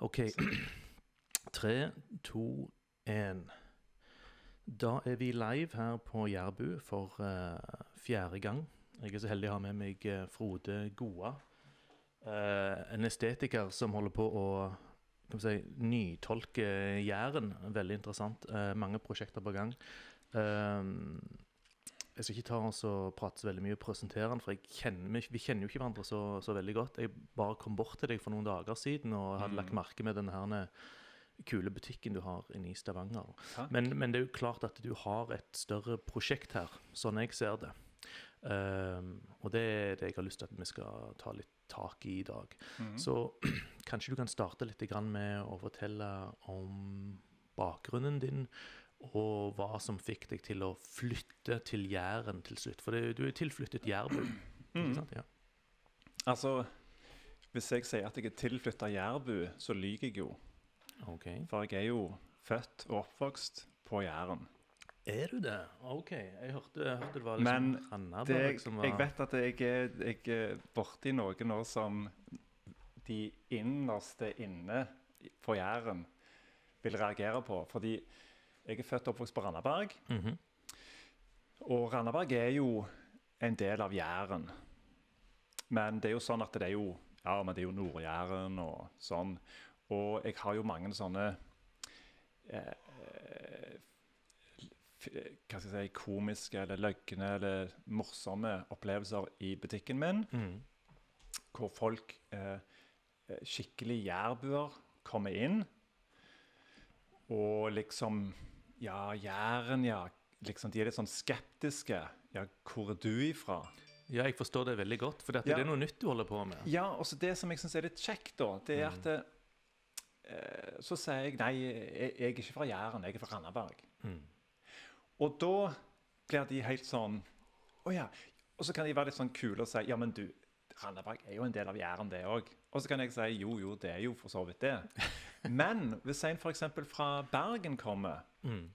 OK. Tre, to, én. Da er vi live her på Jærbu for uh, fjerde gang. Jeg er så heldig å ha med meg eh, Frode Goa. Uh, en estetiker som holder på å si, nytolke Jæren. Veldig interessant. Uh, mange prosjekter på gang. Eh, jeg skal ikke ta oss og prate så veldig mye og presentere den, for jeg kjenner, vi kjenner jo ikke hverandre så, så veldig godt. Jeg bare kom bort til deg for noen dager siden og hadde lagt merke med denne her kule butikken du har inne i Stavanger. Men, men det er jo klart at du har et større prosjekt her, sånn jeg ser det. Um, og det er det jeg har lyst til at vi skal ta litt tak i i dag. Så kanskje du kan starte litt med å fortelle om bakgrunnen din, og hva som fikk deg til å flytte til Jæren til slutt. For det, du er tilflyttet Jærbu. Mm. Ja. Altså, hvis jeg sier at jeg er tilflytta Jærbu, så lyver jeg jo. Okay. For jeg er jo født og oppvokst på Jæren. Er du det? OK. Jeg hørte, jeg hørte det var liksom Men det, Randaberg som var jeg vet at jeg er, jeg er borti noe nå som de innerste inne på Jæren vil reagere på. Fordi jeg er født og oppvokst på Randaberg. Mhm. Og Randaberg er jo en del av Jæren. Men det er jo sånn at det er jo Ja, men det er jo Nord-Jæren og sånn. Og jeg har jo mange sånne eh, Hva skal jeg si komiske eller løgne eller morsomme opplevelser i butikken min. Mm. Hvor folk, eh, eh, skikkelig jærbuer, kommer inn. Og liksom Ja, Jæren, ja. Liksom, de er litt sånn skeptiske. Ja, hvor er du ifra? Ja, jeg forstår det veldig godt, for Ja. det er noe nytt du holder på med. Ja, og det som jeg syns er litt kjekt, da, det er at eh, Så sier jeg nei, jeg, jeg er ikke fra Jæren, jeg er fra Randaberg. Mm. Og da blir de helt sånn Å ja. Og så kan de være litt sånn kule og si ja, men du, Randaberg er jo en del av Jæren, det òg. Og så kan jeg si jo, jo, det er jo for så vidt det. Men hvis en f.eks. fra Bergen kommer Mm.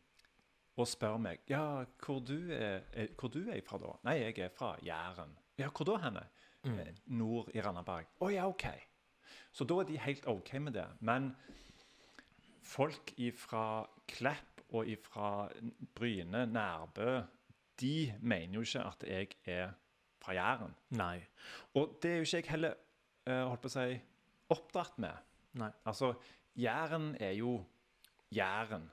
og spør meg ja, hvor du er, er, hvor du er fra da? Nei, jeg er fra Jæren. Ja, hvor da henne? Eh, Nord i Randaberg. Å ja, OK. Så da er de helt OK med det. Men folk fra Klepp og fra Bryne, Nærbø, de mener jo ikke at jeg er fra Jæren. Nei. Og det er jo ikke jeg heller eh, holdt på å si, oppdratt med. Nei. Altså, Jæren er jo Jæren.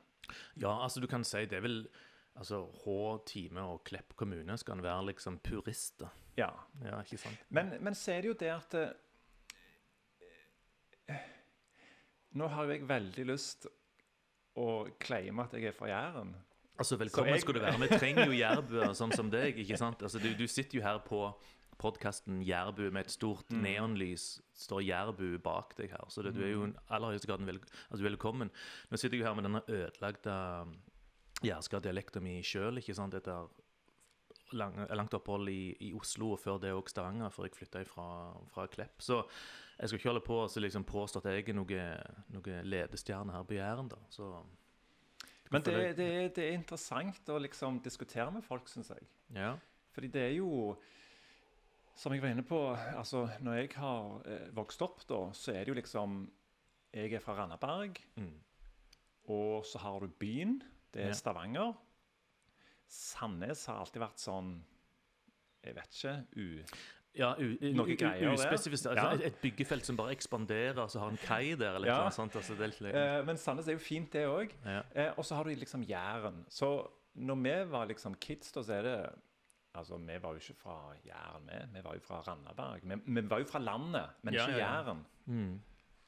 Ja, altså du kan si det er vel Altså Hå, Time og Klepp kommune skal en være liksom purister. Ja. Ja, ikke sant? Men, men så er det jo det at eh, Nå har jo jeg veldig lyst å claime at jeg er fra Jæren. Altså, velkommen jeg- skal du være. Vi trenger jo jærbuer sånn som deg, ikke sant? Altså, du, du sitter jo her på podkasten Jærbu med et stort Mm. neonlys. står Jærbu bak deg her. Så det, du er jo i aller høyeste grad vel, altså, velkommen. Nå sitter jeg her med denne ødelagte jærska dialekten min sjøl? Etter lang, langt opphold i, i Oslo, og før det òg Stavanger, før jeg flytta fra, fra Klepp. Så jeg skal ikke holde på å liksom, påstå at jeg er noe, noe ledestjerne her på Jæren, da. Så Men det, det, er- det er interessant å liksom diskutere med folk, syns jeg. ja. Fordi det er jo Som jeg var inne på, altså når jeg har eh, vokst opp, da, så er det jo liksom Jeg er fra Randaberg, Mm. og så har du byen. Det er Ja. Stavanger. Sandnes har alltid vært sånn Jeg vet ikke u... Ja, Noe greier uspesifisert. Ja. Altså, et, et byggefelt som bare ekspanderer, så har en kai der, eller Ja. noe sånt. Altså, Eh, men Sandnes er jo fint, det òg. ja. Eh, og så har du liksom Jæren. Så når vi var liksom kids, da, så er det Altså, vi var jo ikke fra Jæren, vi. Vi var jo fra Randaberg. Vi, vi var jo fra landet, men Ja, ikke ja. Jæren. Mm.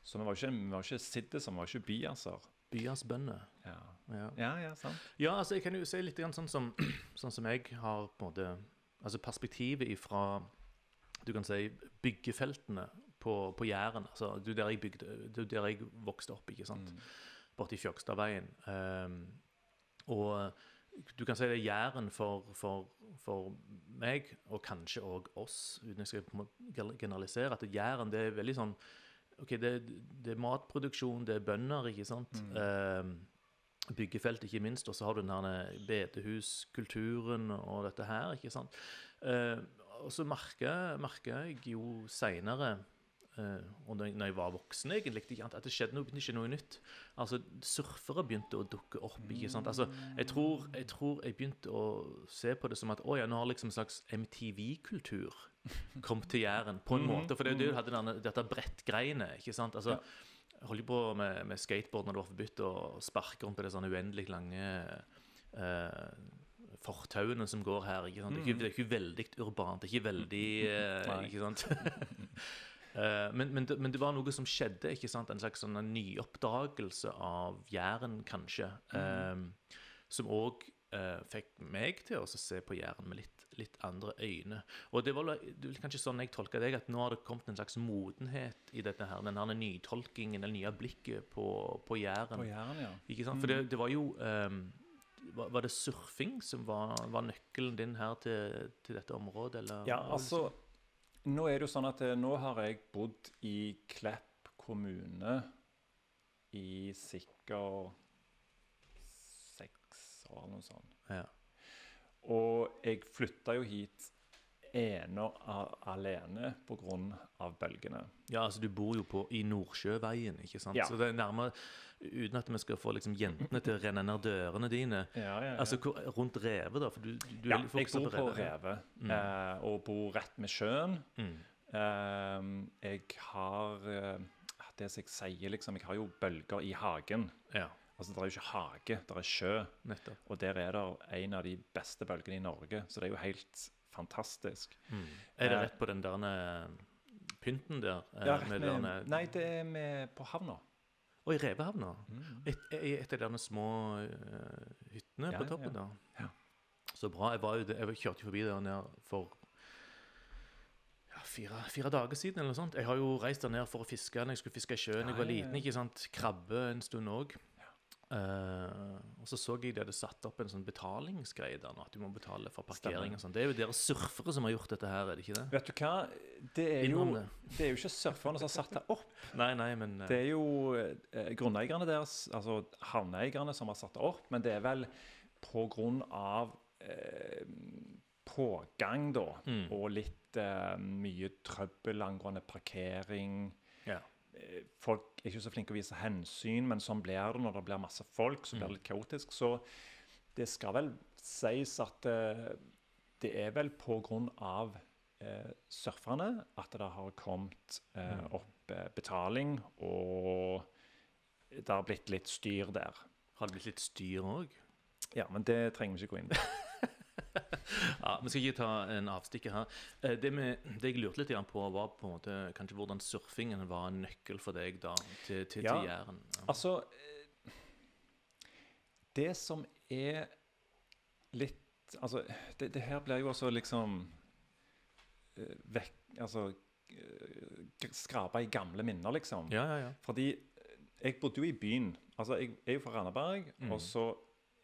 Så vi var ikke, vi var ikke siddiser, vi var ikke byaser. Byas bønder. Ja. Ja. ja, ja, sant. ja, altså, jeg kan jo si litt sånn som, sånn som jeg har på en måte Altså perspektivet ifra du kan si byggefeltene på, på Jæren. Altså, det er der jeg bygde, det er der jeg vokste opp, ikke sant. Borti Fjøgstadveien. Um, og du kan si det er Jæren for, for, for meg, og kanskje òg oss, uten jeg skal generalisere, at Jæren det er veldig sånn Ok, det, det er matproduksjon, det er bønder, ikke sant. Um, byggefelt, ikke minst. Og så har du den her bedehuskulturen og dette her, ikke sant. Uh, og så merker, merker jeg jo seinere og når jeg, var voksen, egentlig, at det skjedde noe, ikke noe nytt. Altså, Surfere begynte å dukke opp. ikke sant? Altså, Jeg tror jeg, tror jeg begynte å se på det som at å ja, nå har liksom en slags MTV-kultur kommet til Jæren. På en måte. For det er jo du hadde denne, dette brettgreiene. ikke sant? Altså, Jeg holdt på med, med skateboard når det var forbudt å sparke rundt på det sånn uendelig lange eh, fortauene som går her. ikke sant? Det er ikke, det er ikke veldig urbant. Det er ikke veldig eh, Ikke sant? Eh, men, men, det, men det var noe som skjedde. ikke sant? En slags sånn nyoppdagelse av Jæren, kanskje. eh, som òg fikk meg til å se på Jæren med litt, litt andre øyne. Og det var det var kanskje sånn jeg tolka deg, at nå har det kommet en slags modenhet i dette her. Den her nytolkingen, det nye blikket på, på Jæren. På Jæren, ja. Ikke sant? For det, det var jo um, var, det surfing som var, var nøkkelen din her til, til dette området, eller? Ja, altså Nå er det jo sånn at eh, nå har jeg bodd i Klepp kommune i sikkert seks år, eller noe sånt. Ja. Og jeg flytta jo hit ene og alene pga. bølgene. ja, altså du bor jo på, i Nordsjøveien, ikke sant? Ja. Så det er nærmere Uten at vi skal få liksom jentene til å renne ned dørene dine. Ja, ja. Altså rundt revet, da? For du, du, ja, jeg bor på Revet. Revet, Mm. eh, og bor rett med sjøen. Mm. Eh, jeg har eh, Det som jeg sier, liksom Jeg har jo bølger i hagen. Ja, Altså, Det er jo ikke hage, det er sjø. nettopp. Og der er det en av de beste bølgene i Norge, så det er jo helt fantastisk. Mm. Er det Eh, rett på den der eh, pynten der? eh, Ja, med med, nei, det er med på havna. Og i Revehavna? Mm. Et, av de små uh, hyttene Ja, på toppen ja. der. Ja. Så bra. Jeg, var jo, jeg kjørte forbi der nede for ja, fire, fire dager siden eller noe sånt. Jeg har jo reist der ned for å fiske når jeg skulle fiske i sjøen. Jeg Ja, var liten, ikke sant. Krabbe en stund òg. Og så så jeg de hadde satt opp en sånn betalingsgreie der nå, at du må betale for parkering og sånn. Det er jo dere surfere som har gjort dette her, er det ikke det? Vet du hva? Det er jo, det. det er jo ikke surferne som har satt det opp. Nei, nei, men uh... Det er jo eh, grunneierne deres, altså havneeierne, som har satt det opp. Men det er vel på grunn av eh, pågang, da. Mm. Og litt eh, mye trøbbel angående parkering. ja. Eh, Folk er ikke så flinke å vise hensyn, men sånn blir det når det blir masse folk. Så blir det litt kaotisk. Så det skal vel sies at eh, det er vel av eh, surferne at det har kommet eh, opp eh, betaling, og det har blitt litt styr der. Har det blitt litt styr òg? Ja, men det trenger vi ikke gå inn på. Ja, Vi skal ikke ta en avstikker her. Eh, Det, med, det jeg lurte litt på, var på en måte kanskje hvordan surfingen var en nøkkel for deg da, til, til, Ja. til Jæren. Ja. Altså eh, Det som er litt Altså, det, det her blir jo også liksom eh, vekk Altså Skrapa i gamle minner, liksom. ja, ja, ja. Fordi jeg bodde jo i byen. Altså, jeg er jo fra Randaberg, Mm. og så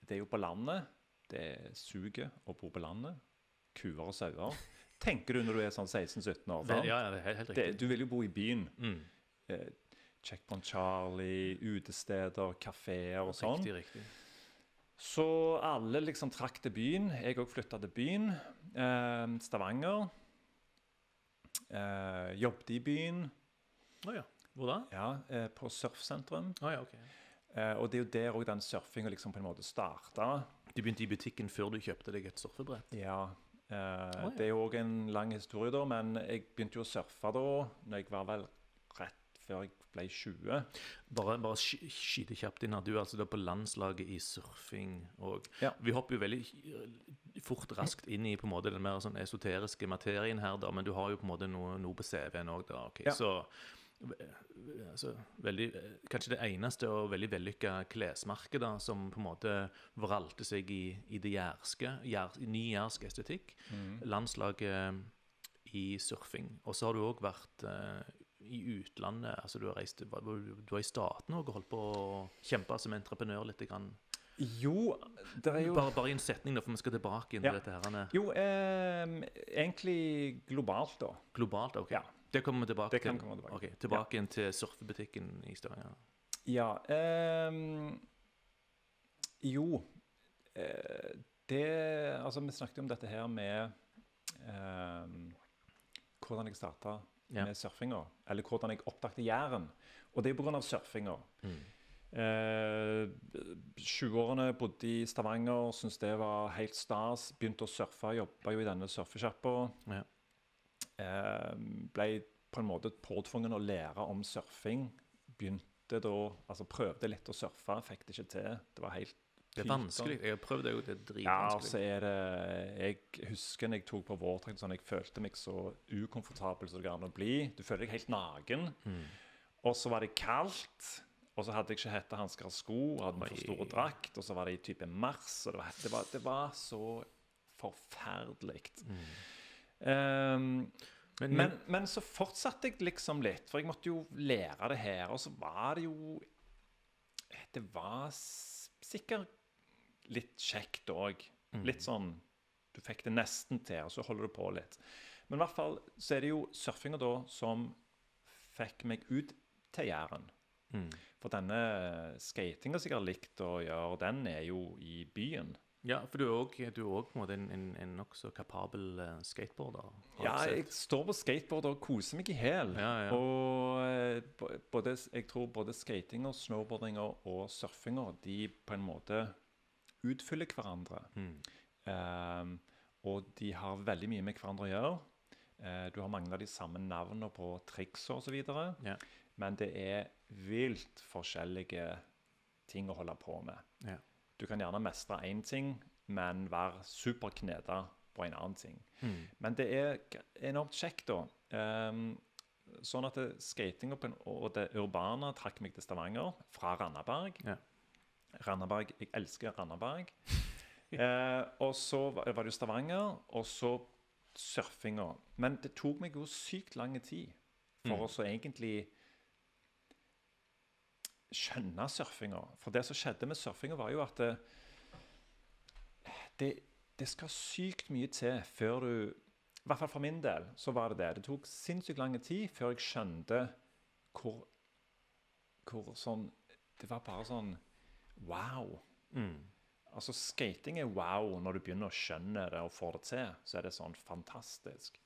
Det er jo på landet. Det suger å bo på landet. Kuer og sauer. Tenker du når du er sånn 16-17 år? Sant? ja, det er helt, helt Det, riktig. du vil jo bo i byen. Mm. Eh, Checkpoint Charlie, utesteder, kafeer og sånn. Riktig, riktig. Så alle liksom trakk til byen. Jeg òg flytta til byen. Eh, Stavanger. Eh, jobbet i byen. Å ja. Hvor da? Ja, eh, på surfsentrum. Oh, ja, ok. Eh, og det er jo der òg den surfinga liksom på en måte starta. Du begynte i butikken før du kjøpte deg et surfebrett? Ja. Eh, ja. Det er jo òg en lang historie, da, men jeg begynte jo å surfe da når jeg var vel rett før jeg ble 20. Bare, bare skyte kjapt inn her. Du er altså da på landslaget i surfing og Ja. Vi hopper jo veldig fort raskt inn i på en måte den mer sånn esoteriske materien her, da, men du har jo på en måte noe, noe på CV-en òg, da. ok. Ja. Så altså, veldig, Kanskje det eneste og veldig vellykka klesmerket da, som på en måte vralte seg i, i det jærske, jær, ny jærsk estetikk. Landslaget i surfing. Og så har du òg vært eh, i utlandet. altså Du har reist, du du var i Statene og holdt på å kjempe som entreprenør litt. Grann. Jo, det er jo Bare, bare i en setning, da, for vi skal tilbake inn Ja. til dette her. Jo, eh, egentlig globalt, da. Globalt, ok. Ja. Det kommer vi tilbake til. tilbake. okay, tilbake ja. til surfebutikken i Stavanger. Ja eh, Jo eh, Det Altså, vi snakket om dette her med ehm, hvordan jeg starta Ja. med surfinga. Eller hvordan jeg oppdaget Jæren. Og det er pga. surfinga. Mm. Eh, 20-årene bodde i Stavanger, syntes det var helt stas. Begynte å surfe, jobba jo i denne surfesjappa. Ja. Eh, ble på en måte påtvungen å lære om surfing. Begynte da Altså prøvde litt å surfe, fikk det ikke til. Det var helt Det er vanskelig. Jeg har prøvd det, og det er Ja, dritvanskelig. er det Jeg husker når jeg tok på vårtrakt sånn, jeg følte meg så ukomfortabel som det går an å bli. Du føler deg helt naken. Mm. Og så var det kaldt. Og så hadde jeg ikke hettehansker og sko, og hadde for store stor drakt. Og så var det i type mars, og det var, det var, det var så forferdelig. Um, Men, men, men så fortsatte jeg liksom litt, for jeg måtte jo lære det her. Og så var det jo Det var sikkert litt kjekt òg. Mm. Litt sånn Du fikk det nesten til, og så holder du på litt. Men i hvert fall så er det jo surfinga da som fikk meg ut til Jæren. mm. For denne skatinga som jeg har likt å gjøre, den er jo i byen. Ja, for du er òg en en, en, nokså kapabel eh, skateboarder. Ja, jeg står på skateboard og koser meg i hæl. Ja, ja. Og eh, både, jeg tror både skatinga, snowboardinga og surfinga de på en måte utfyller hverandre. Mm. Ehm, og de har veldig mye med hverandre å gjøre. Eh, du har mange av de samme navnene på triks osv. Ja. Men det er vilt forskjellige ting å holde på med. Ja. Du kan gjerne mestre én ting, men være superkneda på en annen ting. Mm. Men det er enormt kjekt, da. Um, sånn at skatinga og det urbane trakk meg til Stavanger fra Randaberg. Ja. Randaberg, Jeg elsker Randaberg. eh, og så var det jo Stavanger, og så surfinga. Men det tok meg jo sykt lang tid for Mm. å så egentlig skjønne surfinga. For det som skjedde med surfinga, var jo at det, det, det skal sykt mye til før du I hvert fall for min del så var det det. Det tok sinnssykt lang tid før jeg skjønte hvor Hvor sånn Det var bare sånn Wow. Mm. Altså, skating er wow når du begynner å skjønne det og får det til. Så er det sånn fantastisk.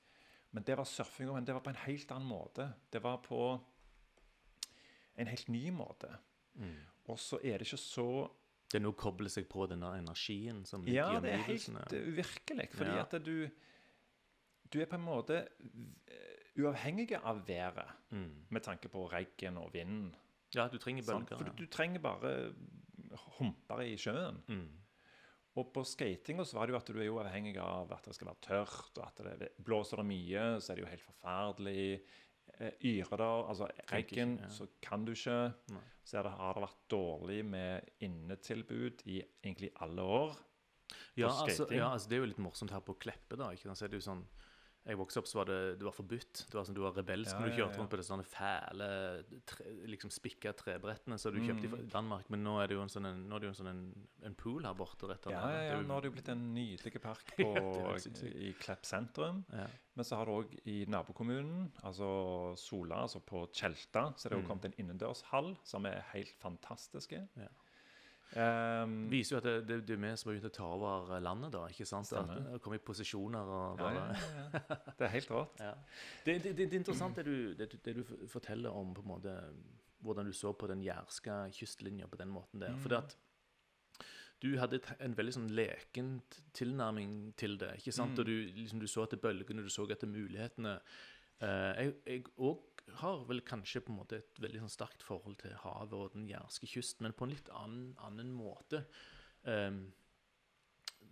Men det var surfinga, men det var på en helt annen måte. Det var på en helt ny måte. Mm. Og så er det ikke så Det er noe å koble seg på denne energien som Ja, det er helt eh, uvirkelig. Fordi Ja. at du Du er på en måte eh, uavhengig av været Mm. med tanke på regn og vind. Ja, du trenger bølger. For du, du trenger bare humper i sjøen. Mm. Og på skatinga så var det jo at du er jo avhengig av at det skal være tørt, og at det blåser det mye, så er det jo helt forferdelig. Eh, Yrer det, altså Eggen, ja. så kan du ikke. Nei. Så det, har det vært dårlig med innetilbud i egentlig alle år. Ja, altså, ja, altså det er jo litt morsomt her på Kleppe, da. ikke sant? Så er det jo sånn jeg vokste opp, så var det, det var forbudt. Det var sånn, Du var rebelsk Ja, når du kjørte ja. rundt på disse fæle, tre, liksom spikka trebrettene som du kjøpte Mm. i Danmark. Men nå er det jo en sånn, en, nå er det jo en, sånn en, en pool her borte. rett Ja, slett. ja, Det ja, jo- nå har det jo blitt en nydelig park på, det i Klepp sentrum. ja. Men så har du òg i nabokommunen, altså Sola, altså på Tjelta, så er det jo Mm. kommet en innendørshall som er helt fantastiske. Ja. Ehm, viser jo at det, det, det er vi som har begynt å ta over landet, da. ikke sant? At, komme i posisjoner og ja, bare ja, ja. Det er helt. Ja. Det, det, er interessant det du, det, du forteller om på en måte, hvordan du så på den jærske kystlinja på den måten der. For at du hadde en veldig sånn lekent tilnærming til det. ikke sant? Mm. Og du, liksom, du så etter bølgene, du så etter mulighetene. Uh, jeg, jeg òg har vel kanskje på en måte et veldig sånn sterkt forhold til havet og den jærske kysten, men på en litt annen, annen måte. Um,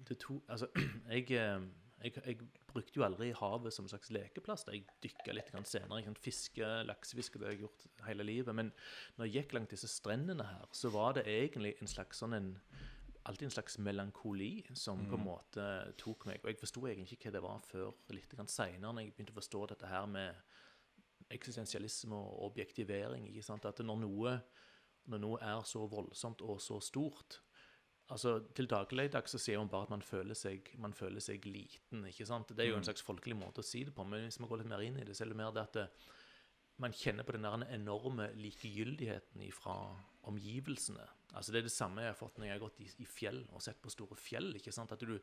det to, altså, jeg, eh, jeg, jeg brukte jo aldri havet som en slags lekeplass. da Jeg dykka litt senere. Jeg kan fiske, laksefiske, det har jeg gjort hele livet. Men når jeg gikk langt disse strendene her, så var det egentlig en slags sånn en Alltid en slags melankoli som på en måte tok meg. Og jeg forsto egentlig ikke hva det var før litt seinere, når jeg begynte å forstå dette her med eksistensialisme og objektivering. At når noe, når noe er så voldsomt og så stort Altså, Til dagligdags så sier man bare at man føler, seg, man føler seg liten. ikke sant? Det er jo en slags folkelig måte å si det på, men hvis man går litt mer inn i det, så er det mer det at det, man kjenner på den der enorme likegyldigheten fra omgivelsene. Altså Det er det samme jeg har fått når jeg har gått i, i fjell og sett på store fjell. ikke sant? At du,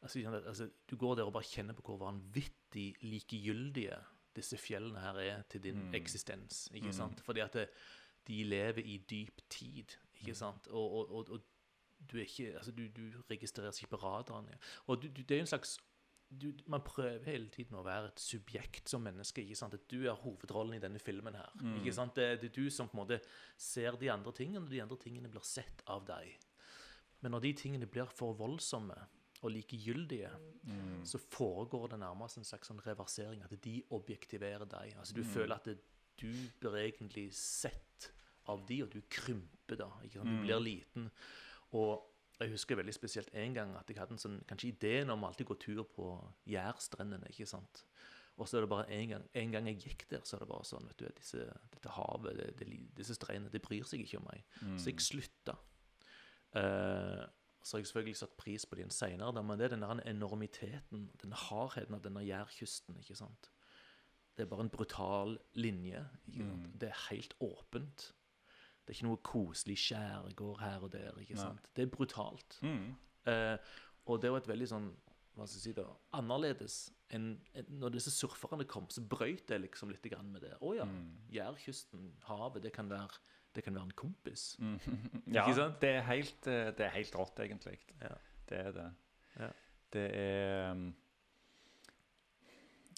altså, altså, du går der og bare kjenner på hvor vanvittig likegyldige disse fjellene her er til din Mm. eksistens. ikke sant? Fordi at det, de lever i dyp tid, ikke sant? Og, og, og, og du ikke Altså, du, du registreres ikke på radaren. Ja. Og du, det er jo en slags du, Man prøver hele tiden å være et subjekt som menneske. ikke sant? At du er hovedrollen i denne filmen her. ikke sant? Det, det er du som på en måte ser de andre tingene, og de andre tingene blir sett av deg. Men når de tingene blir for voldsomme og likegyldige, så foregår det nærmest en slags sånn reversering, at de objektiverer deg. Altså Du føler at det, du blir egentlig sett av de, og du krymper da. Du blir liten. Og jeg husker veldig spesielt en gang at jeg hadde en sånn, kanskje ideen om alltid å gå tur på Jærstrendene. ikke sant? Og så er det bare en gang, en gang jeg gikk der, så er det bare sånn vet du, disse, Dette havet, det, det, disse strendene, det bryr seg ikke om meg. Så jeg slutta. Eh, så har jeg selvfølgelig satt pris på dem seinere, men det er den enormiteten, den hardheten av denne jærkysten. ikke sant? Det er bare en brutal linje. sant? Det er helt åpent. Det er ikke noe koselig skjærgård her og der. ikke sant? Det er brutalt. Eh, og det var et veldig sånn hva skal jeg si da, annerledes enn en, når disse surferne kom, så brøyt det liksom litt med det. Å ja, Jærkysten, havet, det kan være, det kan være en kompis. Ja, Ikke sant? det er helt, eh, det er helt rått, egentlig. Ja. Det er det. Ja. Det er um,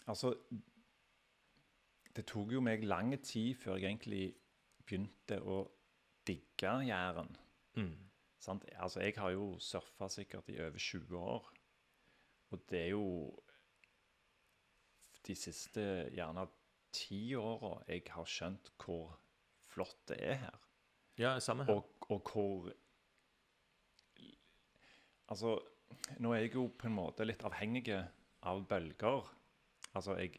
Altså Det tok jo meg lang tid før jeg egentlig begynte å digge Jæren. Mm. Sant? Altså, jeg har jo surfa sikkert i over 20 år. Og det er jo de siste gjerne ti åra jeg har skjønt hvor flott det er her. Ja, samme her. Og, og hvor Altså, nå er jeg jo på en måte litt avhengig av bølger. Altså, jeg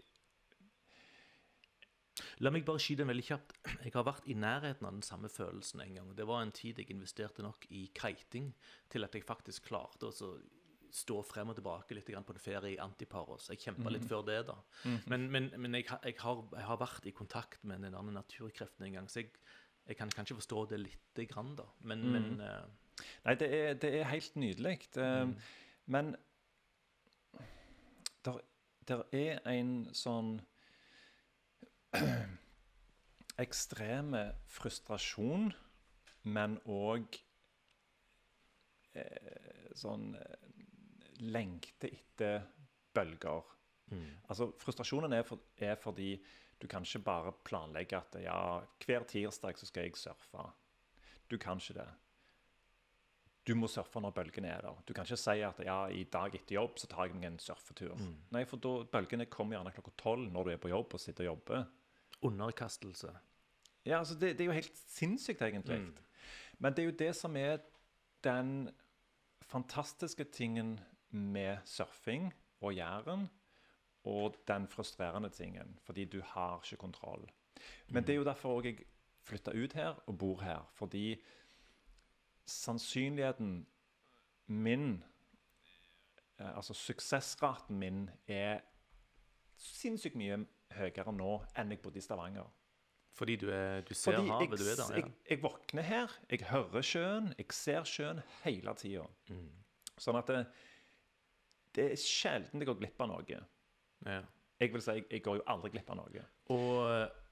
La meg bare skyte den veldig kjapt. Jeg har vært i nærheten av den samme følelsen en gang. Det var en tid jeg investerte nok i kiting til at jeg faktisk klarte å stå frem og tilbake litt på en ferie i Antiparos. Jeg kjempa litt før det, da. Men, men, men jeg, jeg, har, jeg har vært i kontakt med den andre naturkreften en gang, så jeg, jeg kan kanskje forstå det lite grann, da. Men, men uh... Nei, det er, det er helt nydelig. Mm. Men der, der er en sånn ekstreme frustrasjon, men òg eh, sånn eh, lengte etter bølger. Altså, frustrasjonen er, for, er fordi du kan ikke bare planlegge at ja, hver tirsdag så skal jeg surfe. Du kan ikke det. Du må surfe når bølgene er der. Du kan ikke si at ja, i dag etter jobb så tar jeg meg en surfetur. Nei, for da, bølgene kommer gjerne klokka tolv når du er på jobb og sitter og jobber. underkastelse. Ja, altså det, det er jo helt sinnssykt, egentlig. Men det er jo det som er den fantastiske tingen med surfing og Jæren, og den frustrerende tingen, fordi du har ikke kontroll. Men det er jo derfor jeg flytta ut her og bor her, fordi sannsynligheten min eh, Altså suksessraten min er sinnssykt mye høyere nå enn jeg bodde i Stavanger. Fordi du, er, du ser Fordi havet, jeg, du er der. Ja. jeg, jeg våkner her, jeg hører sjøen, jeg ser sjøen hele tida. Mm. Sånn at det, det er sjelden jeg går glipp av noe. Ja. Jeg vil si, jeg, jeg går jo aldri glipp av noe. Og,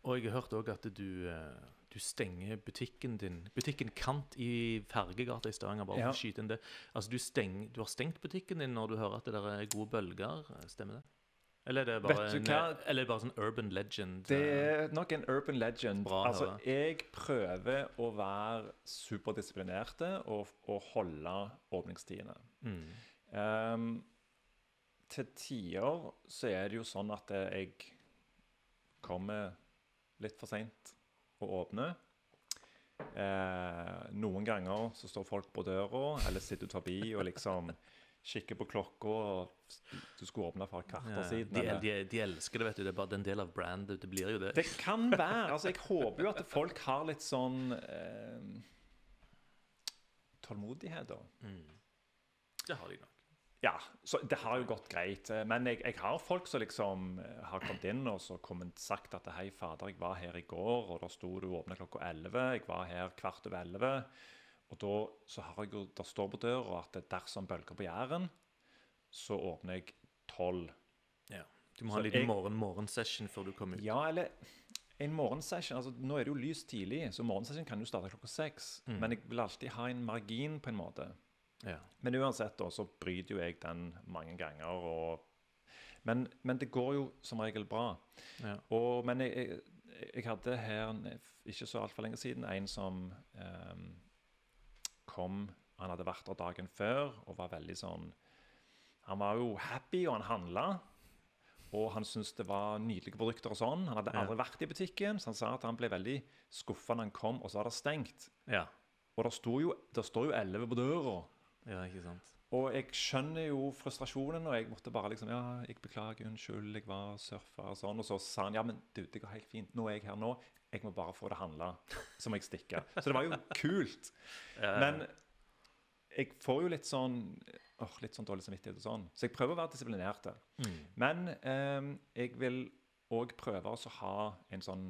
og jeg har hørt òg at du, eh, du stenger butikken din Butikken Kant i Fergegata i Stavanger. bare Ja. for å skyte inn det. Altså, du, steng, du har stengt butikken din når du hører at det der er gode bølger. Stemmer det? Eller er det bare, en, eller er bare sånn urban legend? Det eh, er nok en urban legend. Bra altså, jeg prøver å være superdisiplinerte og, og holde åpningstidene. mm. Ehm, til tider så er det jo sånn at jeg kommer litt for seint og åpner. Eh, noen ganger så står folk på døra eller sitter ut forbi og liksom kikker på klokka. og Du skulle åpne for et kvarter Ja, siden. de, de, de elsker det, vet du. Det er bare den del av brandet. Det blir jo det. Det kan være. altså Jeg håper jo at folk har litt sånn eh, tålmodighet, da. Det har de nok. Ja, så det har jo gått greit. eh, Men jeg, jeg har folk som liksom eh, har kommet inn og så kommet sagt at hei, fader, jeg var her i går, og da sto du åpna klokka 11. Jeg var her kvart over 11. Og da så har jeg der står på døra at dersom bølger på Jæren, så åpner jeg 12. Ja. Du må ha en liten jeg- morgen morgensession før du kommer ut. Ja, eller en morgensession altså Nå er det jo lys tidlig, så morgensession kan jo starte klokka seks. Mm. Men jeg vil alltid ha en margin, på en måte. Ja. Men uansett, da, så bryter jo jeg den mange ganger. Og, men, men det går jo som regel bra. Ja. Og, men jeg, jeg, jeg hadde her ikke så altfor lenge siden en som ehm, kom Han hadde vært der dagen før og var veldig sånn Han var jo happy, og han handla. Og han syntes det var nydelige produkter og sånn. Han hadde Ja. aldri vært i butikken, så han sa at han ble veldig skuffa når han kom, og så var det stengt. ja. Og det sto jo, det står jo 11 på døra. Ja, ikke sant. Og jeg skjønner jo frustrasjonen, og jeg måtte bare liksom Ja, jeg beklager, unnskyld, jeg var surfer og sånn. Og så sa han ja, men du, det går helt fint. Nå er jeg her nå. Jeg må bare få det handla. Så må jeg stikke. Så det var jo kult. Men jeg får jo litt sånn åh, litt sånn dårlig samvittighet og sånn. Så jeg prøver å være disiplinert. mm. Men eh, jeg vil òg prøve å ha en sånn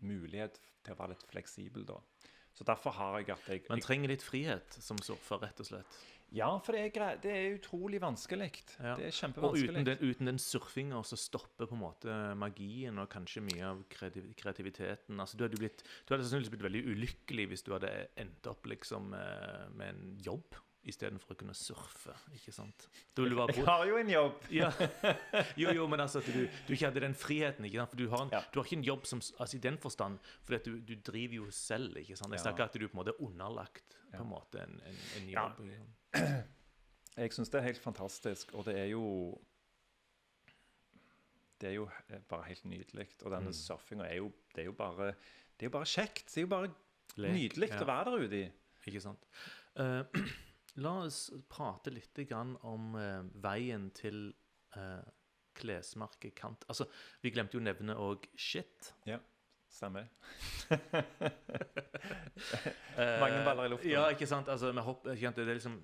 mulighet til å være litt fleksibel, da. Så derfor har jeg at jeg, Man trenger litt frihet som surfer, rett og slett. Ja, for det er, det er utrolig vanskelig. Ja. Det er Og kjempevanskelig. uten den, uten den surfinga så stopper på en måte magien og kanskje mye av kreativiteten. Altså, du hadde blitt, du hadde sannsynligvis blitt veldig ulykkelig hvis du hadde endt opp liksom eh, med en jobb istedenfor å kunne surfe. ikke sant? Jeg har jo en jobb. ja. Jo, jo, men altså du, du ikke hadde den friheten. ikke sant? For du har, en, Ja. du har ikke en jobb som, altså i den forstand, for du, du driver jo selv. ikke sant? Jeg Ja. snakker at du på en måte er underlagt på en måte en, en, en jobb. Jeg syns det er helt fantastisk, og det er jo Det er jo eh, bare helt nydelig. Og denne Mm. surfinga er Det er jo bare Det er jo bare kjekt. Det er jo bare Lek, nydelig ja. å være der ute i. Ikke sant. Eh, la oss prate litt grann om eh, veien til uh, klesmerket Kant. Altså, vi glemte jo å nevne òg Shit. Stemmer. Eh, Mange baller i lufta. Ja, ikke sant. Altså, vi hopper, ikke sant? Det er liksom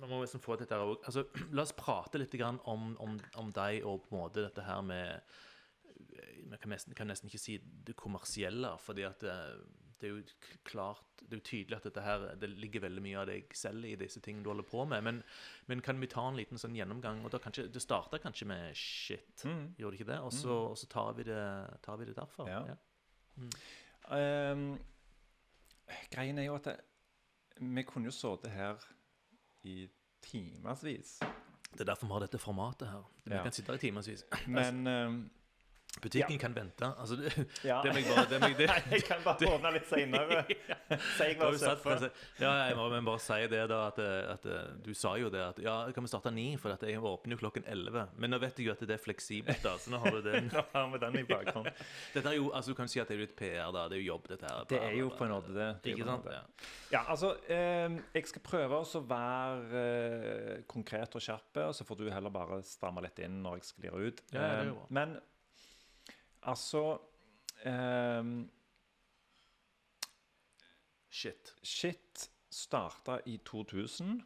Man må liksom få dette òg. Altså, la oss prate litt grann om, om, om deg og på en måte dette her med Vi kan kan nesten ikke si det kommersielle, fordi at det, er jo klart Det er jo tydelig at dette her Det ligger veldig mye av deg selv i disse tingene du holder på med. Men, men kan vi ta en liten sånn gjennomgang? og da kanskje, Det starta kanskje med shit, Mm. gjorde det ikke det? Og så, og så tar, vi det, tar vi det derfra. Ja. Um, greien er jo at det, vi kunne jo sittet her i timevis. Det er derfor vi har dette formatet her. Vi Ja. kan sitte her i timevis. Men um, Butikken kan vente. Altså, det, ja. det må jeg bare det må jeg, det, Jeg kan bare ordne litt seinere. Si jeg var surfer. ja, jeg må men bare si det, da, at, at Du sa jo det at ja, kan vi starte ni, for jeg åpner jo klokken elleve. Men nå vet jeg jo at det er fleksibelt, da, så nå har du den. Nå har vi den i bakhånd. Dette er jo, altså Du kan si at det er litt PR, da. Det er jo jobb, dette her. Det er jo på en måte det. Ikke sant? Ja. Ja, altså eh, Jeg skal prøve også å være eh, konkret og skjerpe, og så får du heller bare stramme litt inn når jeg sklir ut. Ja, det er Eh, jo bra. men altså um, Shit. Shit starta i 2000.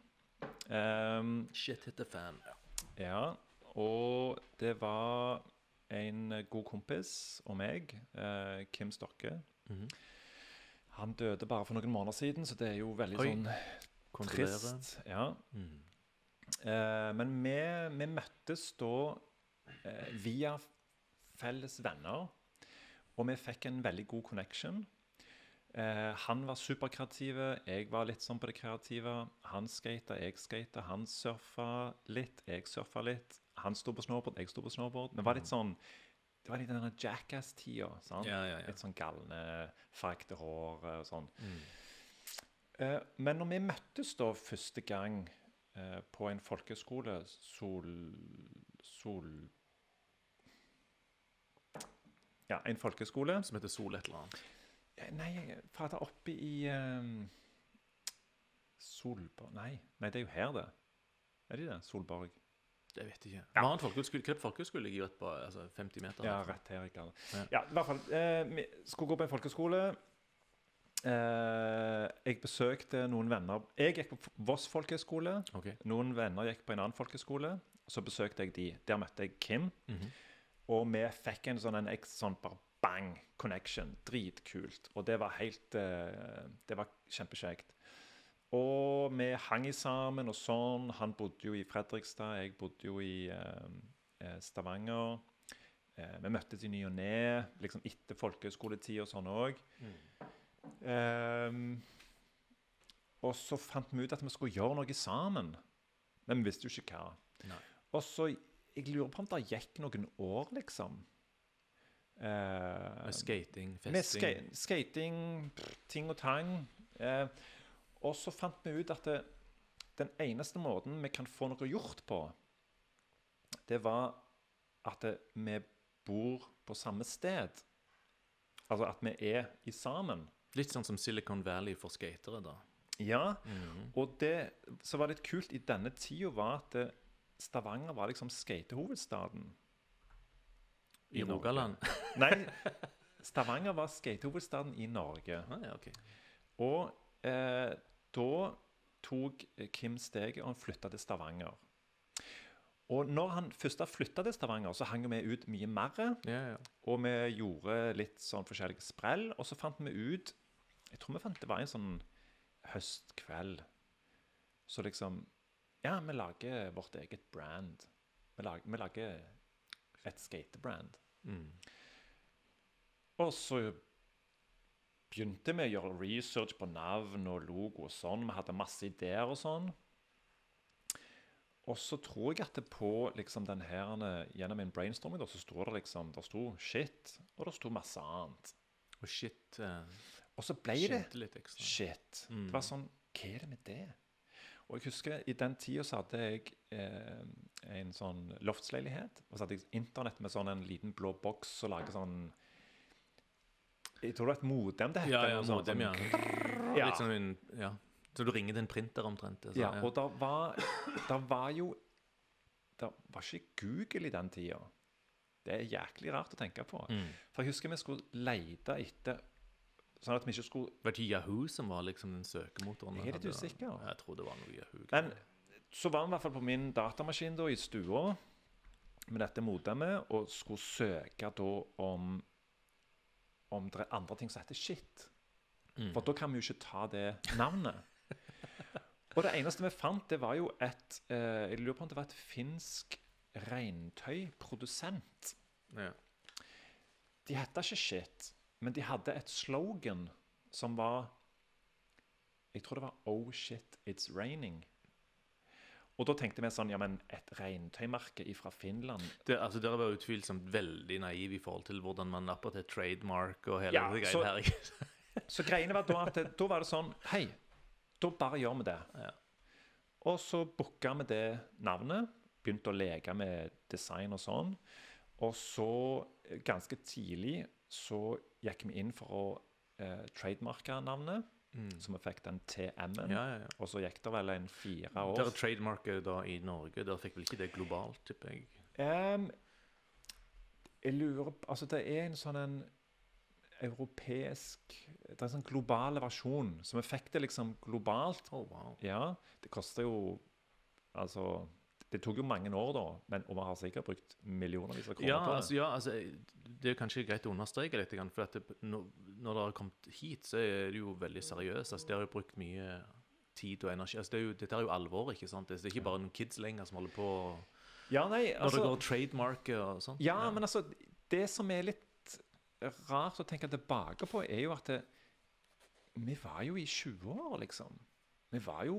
Um, Shit hit the fan. ja, og det var en god kompis og meg, uh, Kim Stokke. Mhm. Han døde bare for noen måneder siden, så det er jo veldig Oi. sånn trist. Ja. Mm. Uh, men vi, vi møttes da uh, via felles venner, og vi fikk en veldig god connection. Eh, han var superkreativ, jeg var litt sånn på det kreative. Han skata, jeg skata. Han surfa litt, jeg surfa litt. Han sto på snowboard, jeg sto på snowboard. Vi var litt sånn Det var litt denne jackass-tida. Ja, ja, ja. Litt sånn galne, fargete hår og sånn. Mm. Eh, men når vi møttes da første gang eh, på en folkeskole Sol... Sol... Ja, en folkeskole. Som heter Sol et eller annet. Nei, fra der oppe i um, Solborg Nei. Nei, det er jo her, det. Er det det? Solborg. Det vet jeg ikke. Ja. Vi har en folkehøyskole. Hvilken folkehøyskole ligger rett på altså 50 meter? Ja, rett her. Ikke Ja. Ja, i hvert fall. Eh, vi skulle gå på en folkeskole. Eh, jeg besøkte noen venner Jeg gikk på Voss folkehøgskole. Okay. Noen venner gikk på en annen folkeskole. Så besøkte jeg de. Der møtte jeg Kim. Mhm. Og vi fikk en sånn, en sånn bang connection. Dritkult. Og det var helt eh, Det var kjempekjekt. Og vi hang i sammen og sånn. Han bodde jo i Fredrikstad, jeg bodde jo i, eh, eh, Stavanger. Eh, vi møttes i ny og ne, liksom etter folkehøyskoletid og sånn òg. og så fant vi ut at vi skulle gjøre noe sammen. Men vi visste jo ikke hva. Nei. Og så Jeg lurer på om det gikk noen år, liksom. Uh, Med skating, festing med ska skating, ting og tang. Uh, og så fant vi ut at det, den eneste måten vi kan få noe gjort på, det var at det, vi bor på samme sted. Altså at vi er i sammen. Litt sånn som Silicon Valley for skatere, da. Ja, og det som var litt kult i denne tida, var at det, Stavanger var liksom skatehovedstaden. I Norge. Rogaland. Nei, Stavanger var skatehovedstaden i Norge. ah, ja, okay. Og eh, da tok Kim steget, og han flytta til Stavanger. Og når han først flytta til Stavanger, så hang vi ut mye mer. Ja, ja. Og vi gjorde litt sånn forskjellige sprell. Og så fant vi ut Jeg tror vi fant det var en sånn høstkveld. Så liksom Ja, vi lager vårt eget brand. Vi lager, vi lager et skatebrand. Mm. Og så begynte vi å gjøre research på navn og logo og sånn. Vi hadde masse ideer og sånn. Og så tror jeg at det på liksom den her, gjennom en brainstorming da, så sto det liksom Det sto shit, og det sto masse annet. Og shit uh, Og så ble det litt ekstra. shit. Mm. Det var sånn Hva er det med det? Og jeg husker I den tida så hadde jeg eh, en sånn loftsleilighet. Og så hadde jeg internett med sånn en liten blå boks og lage sånn Jeg tror det var et modem det het. Ja, ja, sånn, modem, ja. sånn- ja. Litt sånn en, ja. Så du ringer til en printer omtrent? Så, Ja, og da var, da var jo Det var ikke Google i den tida. Det er jæklig rart å tenke på. Mm. For jeg husker vi skulle lete etter Sånn at vi ikke skulle Var det Yahoo som var liksom den søkemotoren? Jeg er litt usikker. Jeg tror det var noe Yahoo. Men så var vi i hvert fall på min datamaskin da, i stua med dette modemet og skulle søke da om om det er andre ting som heter shit. Mm. For da kan vi jo ikke ta det navnet. Og det eneste vi fant, det var jo et eh, Jeg lurer på om det var et finsk reintøyprodusent. ja. De heter ikke Shit, men de hadde et slogan som var Jeg tror det var Oh shit, it's raining. Og da tenkte vi sånn Ja, men et regntøymerke fra Finland det, altså, Dere var utvilsomt veldig naive i forhold til hvordan man napper til trademark og hele Ja, det greiene greia her. Så greiene var da at det, da var det sånn Hei, da bare gjør vi det. Ja. Og så booka vi det navnet. Begynte å leke med design og sånn. Og så, eh, ganske tidlig, så gikk vi inn for å eh, trademarke navnet. Så vi fikk den TM-en. Mm. Ja, ja, ja. Og så gikk det vel en fire år. Dere trademarket da i Norge. Dere fikk vel ikke det globalt, tipper jeg? Um, jeg lurer på Altså, det er en sånn en europeisk Det er en sånn global versjon. Så vi fikk det liksom globalt. Oh, wow. Ja, det koster jo Altså Det tok jo mange år, da, men, og vi har sikkert brukt millionervis av kroner Ja, på det. altså, ja, altså, det er kanskje greit å understreke litt, for det, når, når dere har kommet hit, så er det jo veldig seriøst. Altså, dere har jo brukt mye tid og energi. Altså, det er jo, dette er jo alvor, ikke sant? Det er ikke bare noen kids lenger som holder på ja, nei, Når altså, det går trademarket og sånt. ja, men altså Det som er litt rart å tenke tilbake på, er jo at det, vi var jo i 20 år, liksom. Vi var jo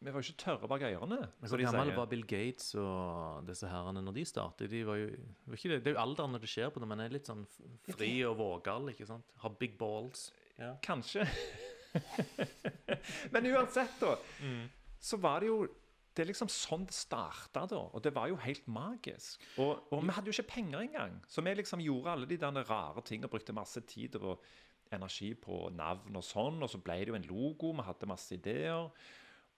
Vi var jo ikke tørre bak øyrene. Men Hvor gammel var Bill Gates og disse herrene når de startet? De var jo, var det, det er jo alderen når det skjer på det, men er litt sånn fri og vågal, ikke sant? Har big balls. Ja. Kanskje. Men uansett, da, så var det jo Det er liksom sånn det starta, da. Og det var jo helt magisk. Og, og vi hadde jo ikke penger engang. Så vi liksom gjorde alle de der rare tingene og brukte masse tid og energi på navn og sånn. Og så ble det jo en logo, vi hadde masse ideer.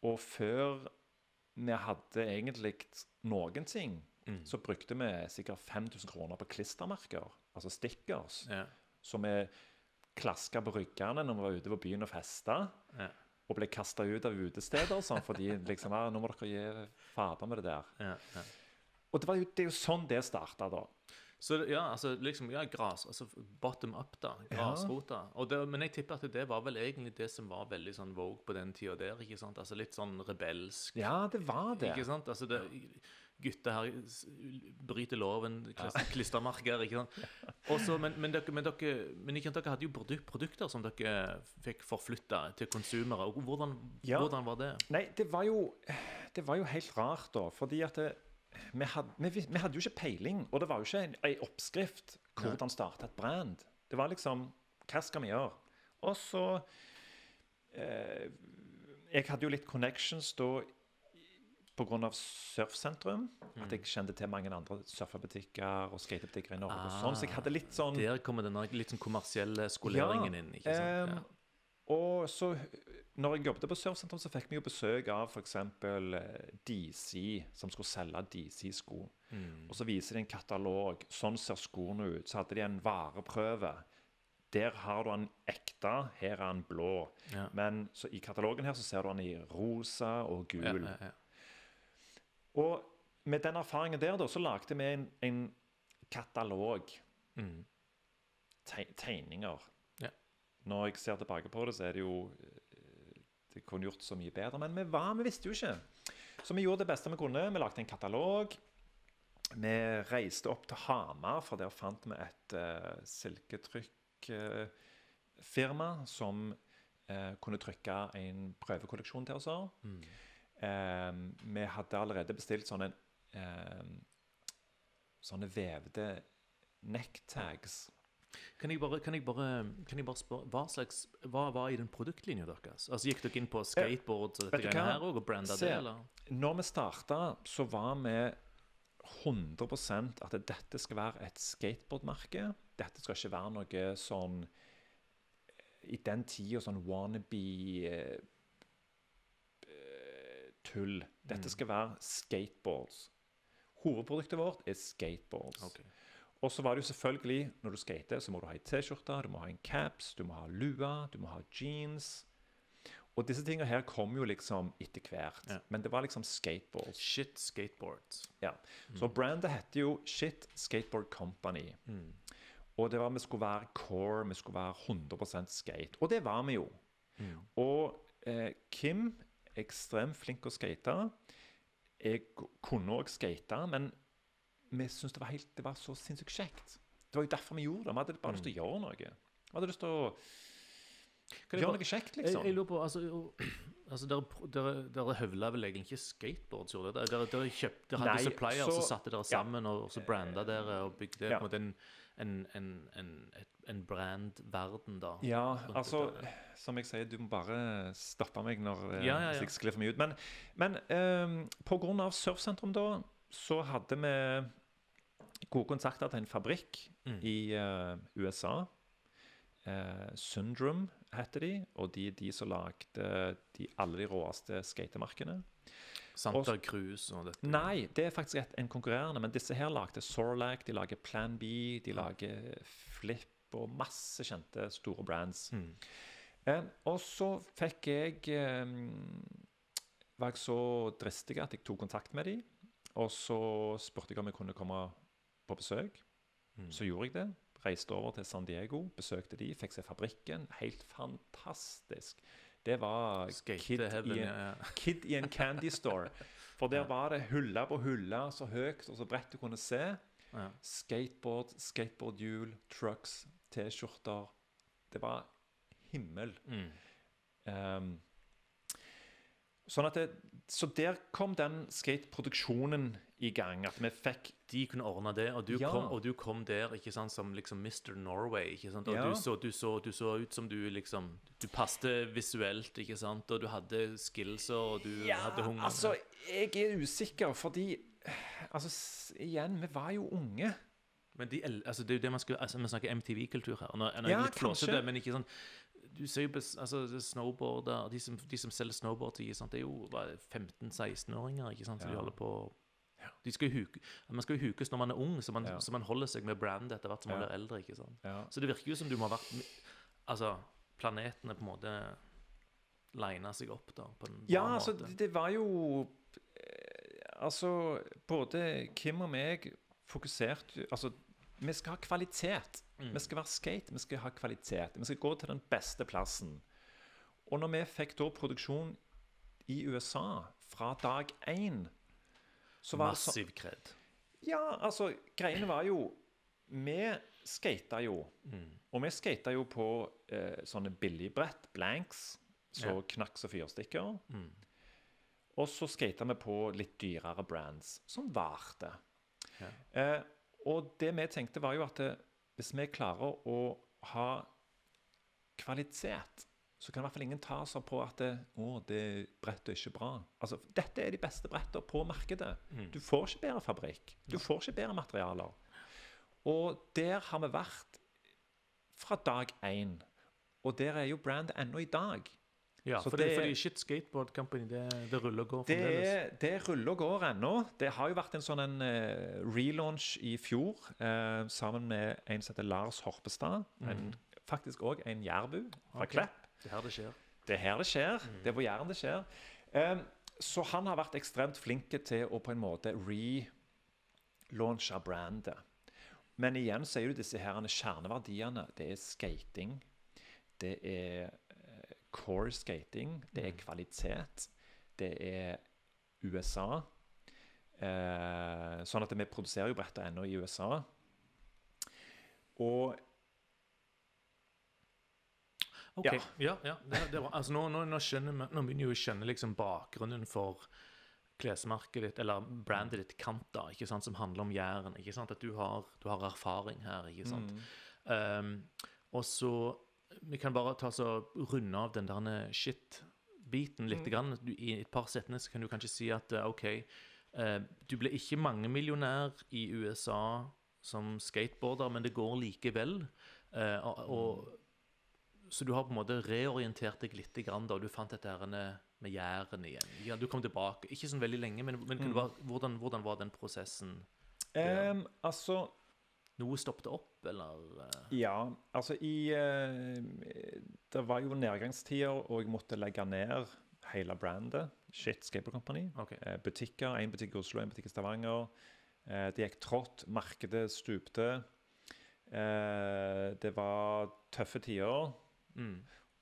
Og før vi hadde egentlig noen ting, så brukte vi sikkert 5000 kroner på klistremerker, altså stickers Ja. som vi klaska på ryggene når vi var ute på byen og festa. Ja. Og ble kasta ut av utesteder sånn, fordi liksom, ja, nå må dere gi fader med det der. Ja, ja. Og det, var jo, det er jo sånn det starta, da. Så ja, altså liksom, ja, gras, altså bottom up da, grasrota. Det, men jeg tipper at det var vel egentlig det som var veldig sånn vogue på den tida der, ikke sant? Altså litt sånn rebelsk. Ja, det var det. Ikke sant? Altså det, gutter her bryter loven, klis- klistremerker, ikke sant. Også, men, men, dere, men, dere, men ikke sant, dere hadde jo produ produkter som dere fikk forflytta til konsumere. Hvordan, Ja. hvordan var det? Nei, det var jo, det var jo helt rart, da. Fordi at det, vi, hadde, vi, vi hadde jo ikke peiling. Og det var jo ikke en, en oppskrift hvordan starte et brand. Det var liksom Hva skal vi gjøre? Og så eh, Jeg hadde jo litt connections da pga. Surfsentrum. At jeg kjente til mange andre surfebutikker og skatebutikker i Norge. og sånn, Så jeg hadde litt sånn Der kommer den litt sånn kommersielle skoleringen inn. ikke sant? ehm, Og så, når jeg jobbet på Surfsentrum, så fikk vi jo besøk av f.eks. DC, som skulle selge DC-sko. Mm. Og så viser de en katalog. Sånn ser skoene ut. Så hadde de en vareprøve. Der har du den ekte, her er den blå. Ja. Men så i katalogen her så ser du den i rosa og gul. ja, ja. Og med den erfaringen der, da, så lagde vi en, en katalog. Mm. Te tegninger. Når jeg ser tilbake på det, så er det jo eh, Det kunne gjort så mye bedre, men vi var, vi visste jo ikke. Så vi gjorde det beste vi kunne. Vi lagde en katalog. Vi reiste opp til Hamar, for der fant vi et uh, silketrykkfirma som uh, kunne trykke en prøvekolleksjon til oss. Mm. Vi hadde allerede bestilt sånne Sånne vevde necktags. Kan jeg bare, kan jeg bare, kan jeg bare spørre, hva slags, hva var i den produktlinja deres? Altså Gikk dere inn på skateboard og dette greiene her og branda det, eller? Når vi starta, så var vi 100% at dette skal være et skateboardmerke. Dette skal ikke være noe sånn I den tida sånn wannabe-tull. Dette skal være skateboards. Hovedproduktet vårt er skateboards. Ok. Og så var det jo selvfølgelig, når du skater, så må du ha ei T-skjorte, du må ha en caps, du må ha lua, du må ha jeans. Og disse tingene her kom jo liksom etter hvert. Ja. Men det var liksom skateboards. Shit skateboards. Ja. Så brandet heter jo Shit Skateboard Company. Mm. Og det var vi skulle være core, vi skulle være 100% skate. Og det var vi jo. Mm. Og eh, Kim, ekstremt flink å skate. Jeg kunne òg skate, men vi syntes det var, helt, det var så sinnssykt kjekt. Det var jo derfor vi gjorde det. Vi hadde bare lyst til å gjøre noe. Vi hadde lyst til å jeg bare- noe kjekt, liksom. jeg lurer på, altså, altså dere, dere, dere høvla vel egentlig ikke skateboards, gjorde dere? Dere, dere, kjøpte, hadde Nei, supplier, så, så- satte dere ja. sammen, og så branda dere og bygde Ja. på en en, en, en, brandverden, da. Ja, altså. Som jeg sier, du må bare stoppe meg når eh, Ja, ja, ja. jeg sklir for mye ut. Men, men um, på grunn av Surfsentrum, da, så hadde vi gode kontakter til en fabrikk Mm. i uh, USA. Uh, Sundrum heter de, og de er de som lagde de, alle de råeste skatemarkene. Santa Cruz og dette. Nei, det er faktisk et, en konkurrerende, men disse her lagde Sorlac, de lager Plan B, de lager Flip og masse kjente store brands. Mm. Eh, og så fikk jeg eh, Var jeg så dristig at jeg tok kontakt med dem. Og så spurte jeg om jeg kunne komme på besøk. Mm. Så gjorde jeg det. Reiste over til San Diego, besøkte de, fikk se fabrikken. Helt fantastisk. Det var kid i, en, ja, kid i en candy store. For der var det hylle på hylle, så høyt og så bredt du kunne se. ja. Skateboard, skateboardhjul, trucks, T-skjorter. Det var himmel. Mm. Ehm, sånn at det, så der kom den skateproduksjonen i gang. At vi fikk De kunne ordne det, og du, Ja. kom, og du kom der ikke sant, som liksom Mr. Norway. ikke sant? Og Ja. du, så, du, så, du så ut som du liksom Du passte visuelt, ikke sant? Og du hadde skillser, og du hadde hunger. altså, jeg er usikker, fordi Altså, igjen, vi var jo unge. Men de, altså, det er jo det man skal altså, Vi snakker MTV-kultur her. Nå, nå Ja, litt flåsete, men ikke sånn Du ser jo altså, snowboarder De som, de som selger snowboard, til sant? det er jo hva er det, 15-16-åringer ikke sant? Så de holder på de skal huke, Man skal jo hukes når man er ung, så man, Ja. så man holder seg med brand etter hvert som man blir eldre. ikke sant? Ja. Så det virker jo som du må ha vært Altså, planetene på en måte lina seg opp da, på en bra Ja, altså, måte. det, det var jo eh, Altså, både Kim og meg fokuserte Altså, vi skal ha kvalitet. Mm. Vi skal være skate, vi skal ha kvalitet. Vi skal gå til den beste plassen. Og når vi fikk da produksjon i USA fra dag én, så var det Massiv kred. Ja, altså, greiene var jo Vi skata jo. Og vi skata jo på eh, sånne billigbrett, blanks, så Ja. knakk som fyrstikker. Og så skata vi på litt dyrere brands, som varte. Ja. Eh, og det vi tenkte, var jo at hvis vi klarer å ha kvalitet, så kan i hvert fall ingen ta seg på at det, å, det brettet er ikke bra. Altså, dette er de beste brettene på markedet. Du får ikke bedre fabrikk. Du får ikke bedre materialer. Og der har vi vært fra dag én. Og der er jo brandet ennå i dag. Ja, for det, det- fordi Shit Skateboard Company, det, det ruller og går fremdeles. Det, det ruller og går ennå. Det har jo vært en sånn en, uh, relaunch i fjor uh, sammen med en som heter Lars Horpestad. En, faktisk òg en jærbu fra okay. Klepp. Det er her det skjer. Det er her det skjer. Det er på Jæren det skjer. Um, så han har vært ekstremt flink til å på en måte relaunche brandet. Men igjen så er jo disse her kjerneverdiene Det er skating. Det er core skating. Det er kvalitet. Det er USA. Eh, sånn at vi produserer jo brettet ennå i USA. Og Ok, Ja. ja, ja, det, det er bra. Altså, nå, nå, nå, skjønner vi, nå begynner vi å skjønne liksom bakgrunnen for klesmerket ditt, eller brandet ditt Kanta, ikke sant, som handler om Jæren. ikke sant, At du har, du har erfaring her. ikke sant? Um, og så Vi kan bare ta så runde av den der shit-biten litt. Grann. Du, I et par setninger kan du kanskje si at eh, OK, eh, du ble ikke mangemillionær i USA som skateboarder, men det går likevel. Eh, og, og så du har på en måte reorientert deg litt, grann, da, du fant dette her med Jæren igjen. Ja, du kom tilbake, ikke sånn veldig lenge, men, men du bare, hvordan, hvordan var den prosessen? Um, Altså Noe stoppet opp, eller? eh? Ja, altså i eh, Det var jo nedgangstider, og jeg måtte legge ned hele brandet. Shit Skateboard Company. Ok. Eh, butikker. Én butikk i Oslo, én butikk i Stavanger. Det gikk trått. Markedet stupte. Det var tøffe tider. Mm.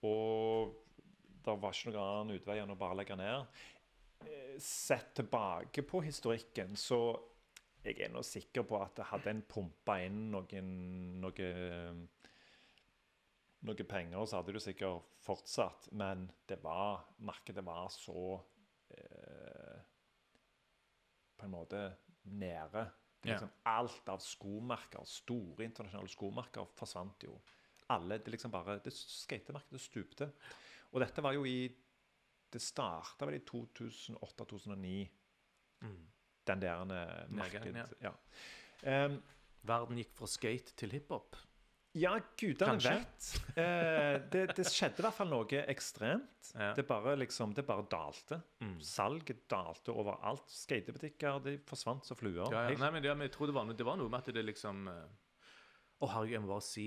Og det var ikke noen annen utvei enn å bare legge ned. Sett tilbake på historikken, så jeg er nå sikker på at hadde en pumpa inn noen noen, noen penger, så hadde du sikkert fortsatt. Men det var, markedet var så eh, På en måte nede. Ja. Liksom, Alt av skomerker, store internasjonale skomerker, forsvant jo. Alle, det liksom bare, det Skatemarkedet stupte. Og dette var jo i Det starta vel i 2008-2009, Mm. Den der markedet. Ja. Ja. Um, Verden gikk fra skate til hiphop. ja, gudene vet. Eh, det, det skjedde i hvert fall noe ekstremt. Ja. Det bare liksom, det bare dalte. Mm. Salget dalte overalt. Skatebutikker de forsvant som fluer. Ja, ja. Nei, men, ja, men jeg tror det var, det var noe med at det liksom eh, oh, herregud, jeg må bare si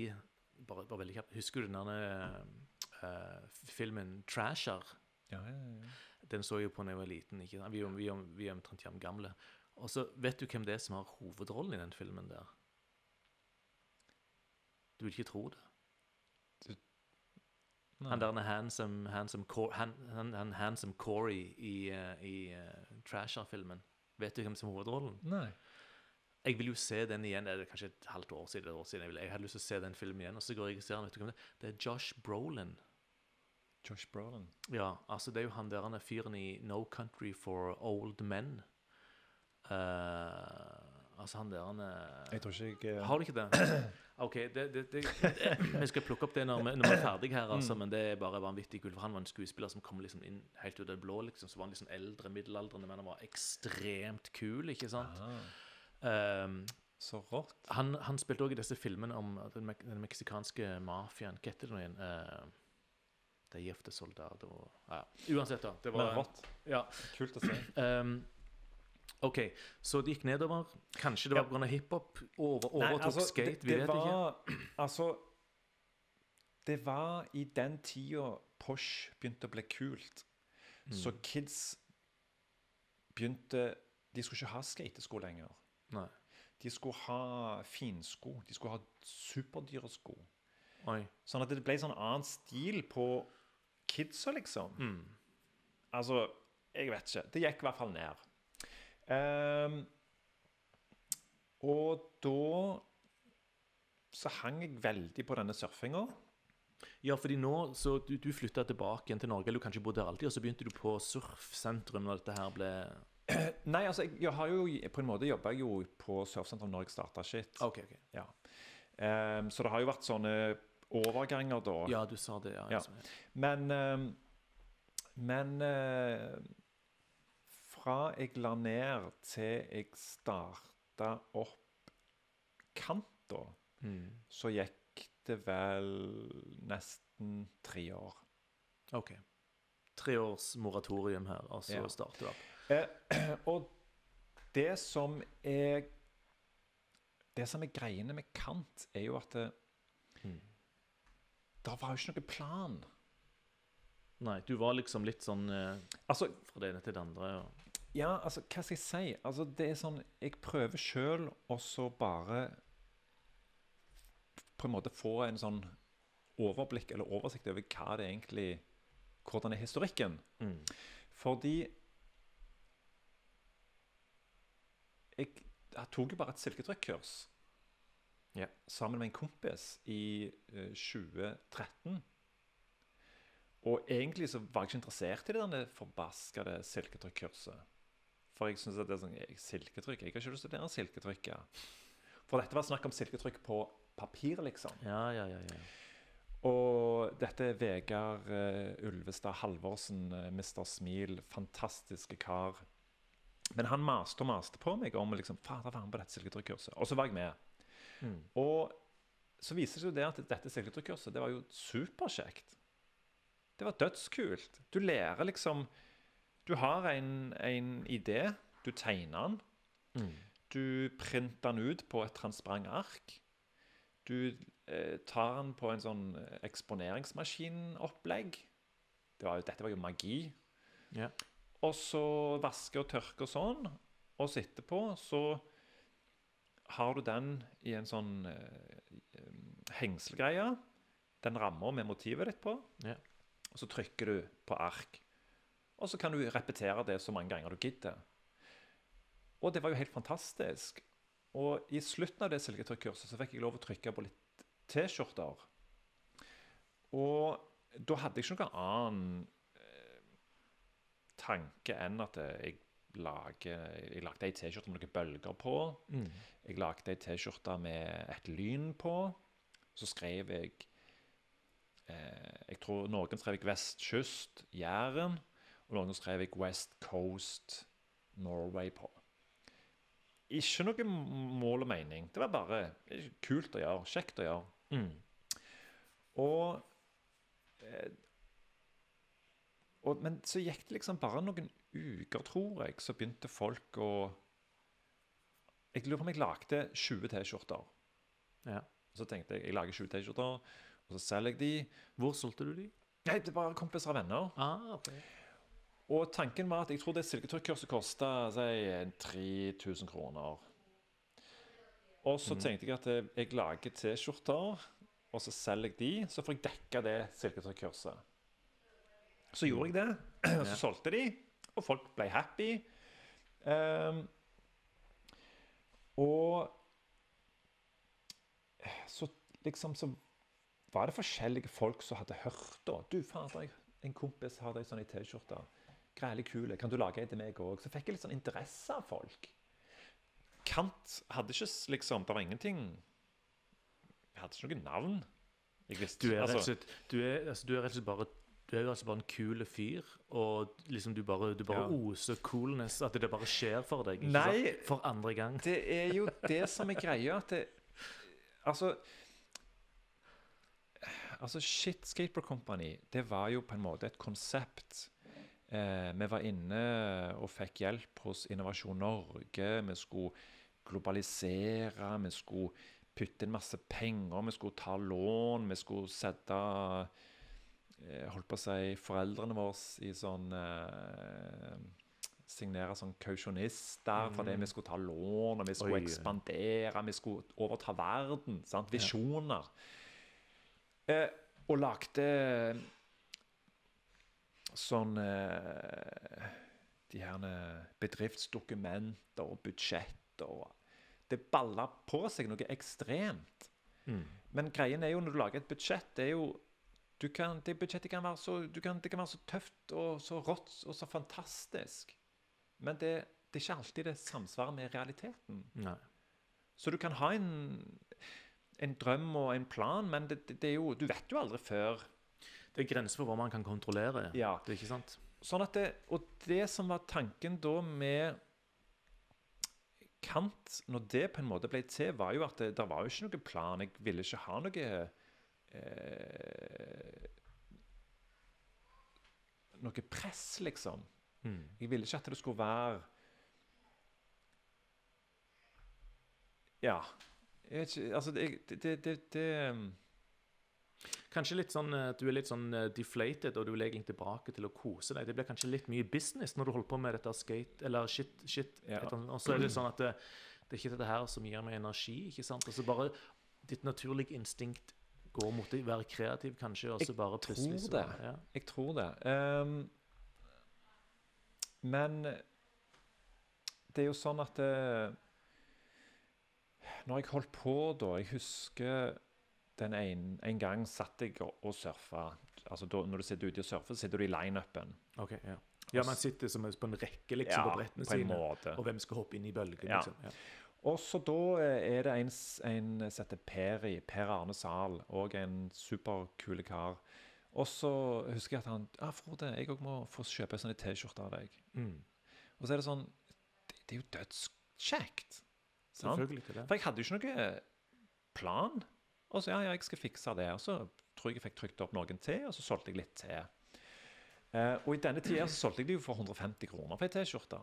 bare, bare veldig kjapt Husker du den der uh, filmen 'Trasher'? ja, ja, ja. Den så jeg jo på da jeg var liten. ikke sant? Vi vi vi er omtrent gamle. Og så vet du hvem det er som har hovedrollen i den filmen der? Du vil ikke tro det. Nei. Han der er handsome, handsome, han, han, han handsome Corey i, uh, i uh, Trasher-filmen. Vet du hvem som har hovedrollen? Nei. Jeg vil jo se den igjen. Det er kanskje et halvt år siden. et år siden. Jeg, vil, jeg hadde lyst til å se den filmen igjen. Og så går jeg og ser den. Vet du hvem det er? Det er Josh Brolin. Josh Brolin. Ja, altså det er jo han der han er fyren i No Country for Old Men. Uh, altså han der han er Jeg tror ikke jeg uh... Har du ikke det? OK, det, det, det, det, vi skal plukke opp det når vi, når vi er ferdig her, altså, men det er bare vanvittig kult. For han var en skuespiller som kom liksom inn helt ut av det blå. liksom, Så var han liksom eldre, middelaldrende, men han var ekstremt kul, ikke sant? Um, Så rått. han, han spilte òg i disse filmene om den, mek den meksikanske mafiaen. Hva heter det nå igjen? Uh, de gifte soldater og ja. Uansett, da. Det Men var rått. Ja. Kult å se. Um, OK, så det gikk nedover. Kanskje det var pga. hiphop? Over, overtok altså, skate? det, Vi det vet ikke. Altså Det var i den tida Posh begynte å bli kult. Mm. Så kids begynte De skulle ikke ha skatesko lenger. Nei. De skulle ha finsko. De skulle ha superdyre sko. Oi. Sånn at det ble sånn annen stil på kidsa, liksom. Mm. Altså, jeg vet ikke. Det gikk i hvert fall ned. Um, og da så hang jeg veldig på denne surfinga. Ja, fordi nå så du, du flytta tilbake igjen til Norge, eller du kanskje bodde der alltid, og så begynte du på surfsentrum når dette her ble Nei, altså, jeg, jeg har jo på en måte jobba jo på surfsenteret når jeg starta Shit. Okay, okay. Ja. Um, så det har jo vært sånne overganger da. Ja, du sa det, ja. Ja. Men ehm, Men eh, fra jeg la ned til jeg starta opp Kanta, Mm. så gikk det vel nesten tre år. OK. Tre års moratorium her, og så Ja. starter du opp. Eh, og det som er Det som er greiene med Kant, er jo at det, Mm. Det var jo ikke noe plan. Nei, du var liksom litt sånn eh, Altså, fra det ene til det andre. Og... Ja, altså, hva skal jeg si? Altså, det er sånn Jeg prøver sjøl og så bare på en måte få en sånn overblikk eller oversikt over hva det egentlig Hvordan er historikken? Mm. Fordi jeg, jeg tok jo bare et silketrykkurs Ja. sammen med en kompis i eh, 2013. Og egentlig så var jeg ikke interessert i det denne forbaskede silketrykkurset. For jeg synes at det er sånn jeg, Silketrykk? Jeg har ikke lyst til å studere silketrykk. ja. For dette var snakk om silketrykk på papir, liksom. Ja, ja, ja. ja. Og dette er Vegard eh, Ulvestad Halvorsen, uh, Mr. Smil, fantastiske kar. Men han maste og maste på meg om liksom, fader være med på dette silketrykkurset. Og så var jeg med. Mm. Og så viser det seg det at dette silketrykkurset det var jo superkjekt. Det var dødskult. Du lærer liksom Du har en, en idé, du tegner den. Mm. Du printer den ut på et transparent ark. Du eh, tar den på en sånn eh, eksponeringsmaskinopplegg. Det var, jo- dette var jo magi. Ja. Og så vaske og tørke og sånn. Og så etterpå så har du den i en sånn eh, hengselgreie. Den rammer med motivet ditt på. Ja. Og så trykker du på ark. Og så kan du repetere det så mange ganger du gidder. Og det var jo helt fantastisk. Og i slutten av det silketrykkurset så fikk jeg lov å trykke på litt T-skjorter. Og da hadde jeg ikke noen annen eh, tanke enn at jeg lager Jeg lagde ei T-skjorte med noen bølger på. Mm. Jeg lagde ei T-skjorte med et lyn på. Så skrev jeg eh, Jeg tror noen skrev jeg Vestkyst, Jæren. Og noen skrev jeg West Coast, Norway på. Ikke noe mål og mening. Det var bare kult å gjøre. Kjekt å gjøre. Mm. Og, eh, og Men så gikk det liksom bare noen uker, tror jeg, så begynte folk å Jeg lurer på om jeg lagde 20 T-skjorter. Ja. Så tenkte jeg jeg lager 20 T-skjorter, og så selger jeg de. Hvor solgte du de? Nei, det var kompiser og venner. Ah, okay. Og tanken var at jeg tror det silketrykkurset kosta si 3000 kroner. Og så tenkte jeg at eh, jeg lager T-skjorter, og så selger jeg de, så får jeg dekka det silketrykkurset. Så gjorde jeg det, så solgte de, og folk ble happy. Um, og så liksom så var det forskjellige folk som hadde hørt da. Du, fader, en kompis har ei sånn i T-skjorte. Grælig kule. Kan du lage ei til meg òg? Så fikk jeg litt sånn interesse av folk. Kant hadde ikke liksom Det var ingenting Jeg hadde ikke noe navn. Jeg visste, Du er rett og altså, slett, du er, altså, du er rett og slett bare du er jo altså bare en kul fyr, og liksom du bare, du bare Ja. oser coolness. At det bare skjer for deg. Ikke Nei. For andre gang. Det er jo det som er greia. At det Altså Altså, Shit Skateboard Company, det var jo på en måte et konsept. Eh, vi var inne og fikk hjelp hos Innovasjon Norge. Vi skulle globalisere, vi skulle putte inn masse penger, vi skulle ta lån, vi skulle sette Holdt på å si foreldrene våre i sånn eh, Signere sånn kausjonister fordi vi skulle ta lån, og vi skulle Oi. ekspandere, vi skulle overta verden. sant? Visjoner. Eh, og lagde sånn eh, de her bedriftsdokumenter og budsjett og Det baller på seg noe ekstremt. Mm. Men greien er jo når du lager et budsjett, det er jo kan, det budsjettet kan være så, du kan, det kan være så tøft og så rått og så fantastisk. Men det, det er ikke alltid det samsvarer med realiteten. Nei. Så du kan ha en, en drøm og en plan, men det, det, er jo, du vet jo aldri før. Det er grenser for hva man kan kontrollere. Ja. Det er ikke sant? Sånn at det, og det som var tanken da med Kant, når det på en måte ble til, var jo at det, det var jo ikke noe plan. Jeg ville ikke ha noe eh, Noe press, liksom. Mm. Jeg ville ikke at det skulle være Ja. Jeg vet ikke Altså, det, det, det, det, um, Kanskje litt sånn, eh, du er litt sånn eh, deflated, og du vil egentlig tilbake til å kose deg. Det blir kanskje litt mye business når du holder på med dette skate, eller shit, shit. Ja. Og så er det sånn at det, det er ikke dette her som gir meg energi, ikke sant? Og så bare ditt naturlige instinkt går mot å være kreativ, kanskje, og så bare plutselig tror det. Ja. Jeg tror det. Um, men det er jo sånn at det, Når jeg holdt på da Jeg husker den en, en gang satt jeg og, og surfa. Altså da, når du sitter ute og surfer, sitter du i lineupen. Ok, ja. ja, man sitter som på en rekke liksom, på brettene på sine, måte. og hvem skal hoppe inn i bølgen, Ja. liksom. Ja. Og så da eh, er det en, en som heter Peri, Per Arne Zahl, og en superkule kar. Og så husker jeg at han Ja, Frode, jeg òg må få kjøpe sånn T-skjorte av deg. Mm. Og så er det sånn Det, det er jo dødskjekt. Selvfølgelig det. For jeg hadde jo ikke noe plan. Og så ja, ja, jeg skal fikse det. Og så tror jeg jeg fikk trykt opp noen til, og så solgte jeg litt til. Eh, og i denne tida så solgte jeg det jo for 150 kroner for ei T-skjorte.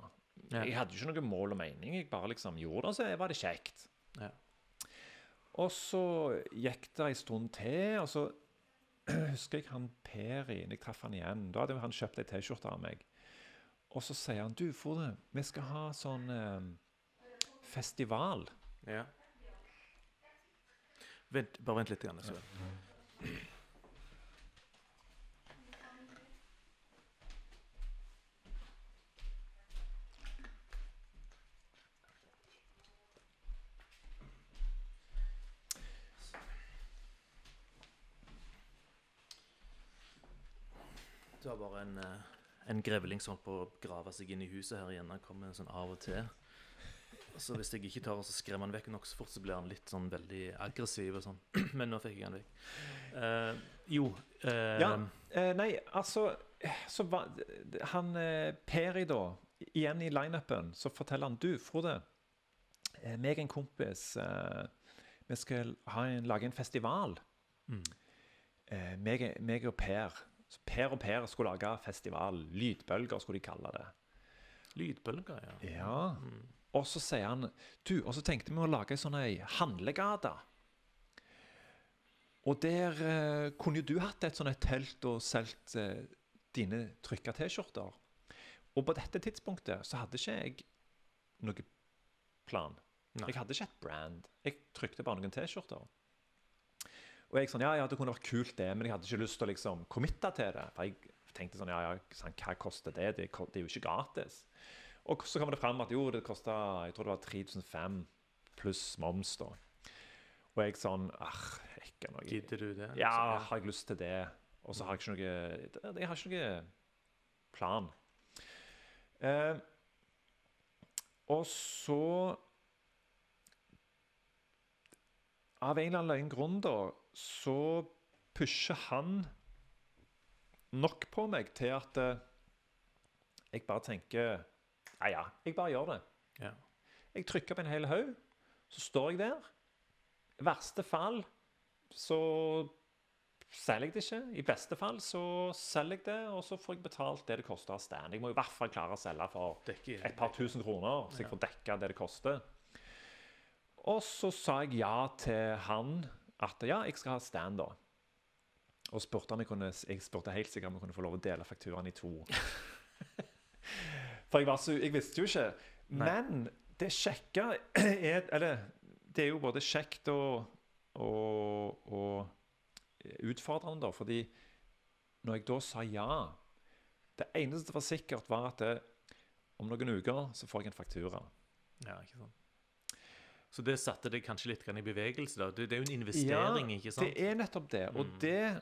Ja. Jeg hadde jo ikke noe mål og mening. Jeg bare liksom gjorde det, og så var det kjekt. Ja. Og så gikk det en stund til, og så husker jeg han Peri jeg traff han igjen. Da hadde han kjøpt ei T-skjorte av meg. Og så sier han du, Frode, vi skal ha sånn eh, festival. Ja. Vent, bare vent litt. Igjen, så. Du har bare en, eh, en grevling som holdt på å grave seg inn i huset her igjen. Han kommer sånn av og til. Så hvis jeg ikke tar og så skremmer han vekk nok så fort, så blir han litt sånn veldig aggressiv og sånn. Men nå fikk jeg han vekk. Uh, jo uh, Ja. uh, nei, altså så va, Han Peri, da, igjen i lineupen, så forteller han Du, Frode. Meg og en kompis Vi skal ha en, lage en festival. Mm. Eh, meg, meg og Per. Så Per og Per skulle lage festival. Lydbølger, skulle de kalle det. Lydbølger, ja. Ja. Og så sier han Du, og så tenkte vi å lage ei sånn ei handlegate. Og der eh, kunne jo du hatt et sånt telt og solgt eh, dine trykka T-skjorter. Og på dette tidspunktet så hadde ikke jeg noe plan. Nei. Jeg hadde ikke et brand. Jeg trykte bare noen T-skjorter. Og jeg sånn, ja, ja, det kunne vært kult det, men jeg hadde ikke lyst til å liksom committe til det. For jeg tenkte sånn, ja, ja, hva koster det? Det, er jo ikke gratis. Og så kommer det fram at jo, det kosta jeg tror det var 3005 pluss moms. da. Og jeg sånn ah, ikke noe. Gidder du det? Ja, har jeg lyst til det? Og så har jeg ikke noe Jeg har ikke noe plan. Eh, og så Av en eller annen grunn, da, så pusher han nok på meg til at eh, jeg bare tenker Ja, ja, jeg bare gjør det. Ja. Jeg trykker på en hel haug, så står jeg der. I verste fall så selger jeg det ikke. I beste fall så selger jeg det, og så får jeg betalt det det koster av stand. Jeg må i hvert fall klare å selge for et par tusen kroner, så jeg får dekka det det koster. Og så sa jeg ja til han at ja, jeg skal ha stand, da. Og spurte om jeg kunne Jeg spurte helt sikkert om jeg kunne få lov å dele fakturaen i to. For jeg, var så, jeg visste jo ikke. Nei. Men det kjekke er Eller det er jo både kjekt og, og, og utfordrende, da. Fordi når jeg da sa ja Det eneste som var sikkert, var at det, om noen uker så får jeg en faktura. Ja, ikke sant. Så det satte deg kanskje litt i bevegelse, da. Det, det er jo en investering, ikke sant? det er nettopp det. Og Mm. det,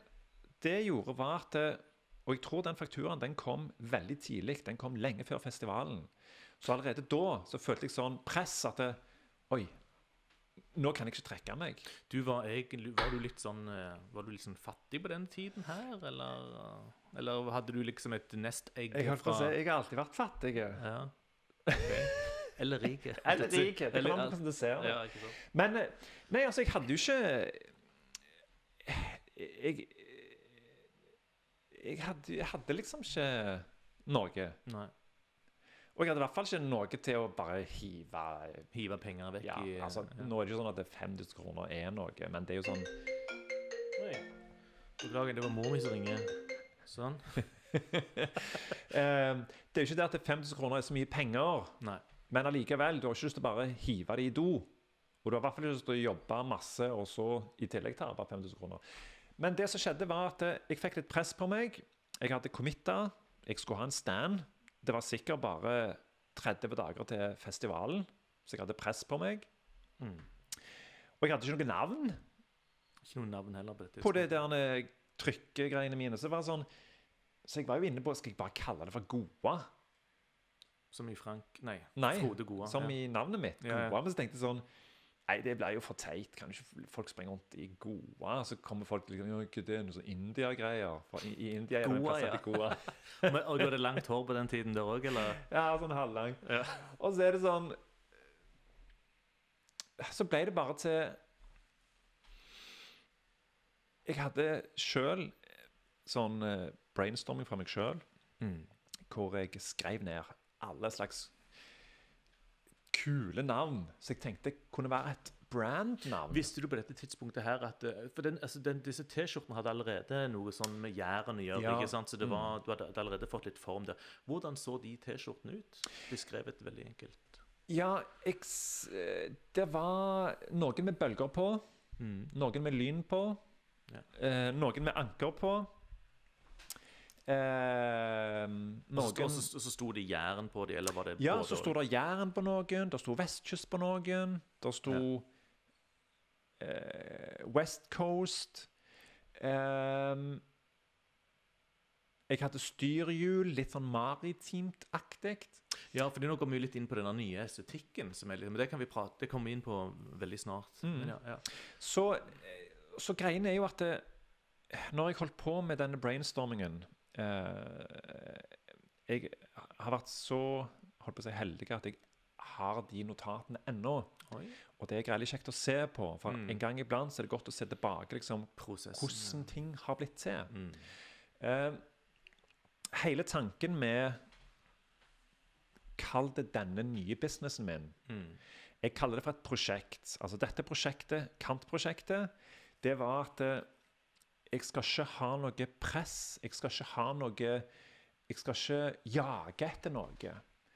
det gjorde var at Og jeg tror den fakturaen den kom veldig tidlig. Den kom lenge før festivalen. Så allerede da så følte jeg sånn press at det, Oi, nå kan jeg ikke trekke meg. Du var egentlig Var du litt sånn eh, Var du litt sånn fattig på den tiden her, eller Eller hadde du liksom et nestegg Jeg, holdt på å si, jeg har alltid vært fattig. Ja. Ok. Eller rik. Eller rik. Det kan ser det. Ja, ikke sant. Men eh, Nei, altså, jeg hadde jo ikke Jeg Jeg hadde, jeg hadde liksom ikke noe. Nei. Og jeg hadde i hvert fall ikke noe til å bare hive Hive penger vekk ja, i altså, ja. Nå er det ikke sånn at det er 5000 kroner er noe, men det er jo sånn Oi. Beklager, det var mor mi som ringer. Sånn. eh, Det er jo ikke det at det 5000 kroner er så mye penger, Nei. Men allikevel, du har ikke lyst til å bare hive det i do. Og du har i hvert fall ikke lyst til å jobbe masse, og så i tillegg ta bare 5000 kroner. Men det som skjedde, var at eh, jeg fikk litt press på meg. Jeg hadde committa. Jeg skulle ha en stand. Det var sikkert bare 30 dager til festivalen, så jeg hadde press på meg. Mm. Og jeg hadde ikke noe navn Ikke noe navn heller på på det der eh, trykkegreiene mine. Så, det var sånn, så jeg var jo inne på Skal jeg bare kalle det for Goa? Som i Frank Nei, Nei, Frode Goa. Som ja. i navnet mitt. Ja, ja. Goa. Men så tenkte jeg sånn Nei, det blir jo for teit. Kan ikke folk springe rundt i Goa? Så kommer folk liksom «Ja, Hva er? Noe sånn India-greier? I, I India er det Goa, ja. Goa. Men, og du hadde langt hår på den tiden der òg, eller? Ja, sånn halvlang. Ja. Og så er det sånn Så ble det bare til Jeg hadde sjøl sånn eh, brainstorming fra meg sjøl, Mm. hvor jeg skrev ned alle slags kule navn som jeg tenkte kunne være et brandnavn. Visste du på dette tidspunktet her at eh, For den, altså den, disse T-skjortene hadde allerede noe sånn med Jæren å gjøre. Ja. ikke sant? Så det Mm. var, du hadde, hadde allerede fått litt form der. Hvordan så de T-skjortene ut? Beskrevet veldig enkelt. Ja, jeg, eh, det var noen med bølger på, Mm. noen med lyn på, Ja. eh, noen med anker på. Eh, noen så- Og så, så sto det Jæren på dem? eller var det Ja, så sto det Jæren på noen, det sto Vestkyst på noen, det sto eh, West Coast Eh, Jeg hadde styrhjul, litt sånn maritimt-aktig. Ja, for nå går vi litt inn på denne nye estetikken. Som litt, men det kan vi prate, det kommer vi inn på veldig snart. Mm. Men ja, ja. Så, eh, så greien er jo at det, når jeg holdt på med denne brainstormingen eh, Jeg har vært så holdt på å si heldig at jeg har de notatene ennå. Og det er veldig kjekt å se på. For Mm. en gang iblant så er det godt å se tilbake liksom, Prosessen. hvordan ting har blitt til. Mm. Eh, hele tanken med Kall det denne nye businessen min. Mm. Jeg kaller det for et prosjekt. Altså Dette prosjektet, Kant-prosjektet, det var at eh, jeg skal ikke ha noe press. Jeg skal ikke ha noe Jeg skal ikke jage etter noe.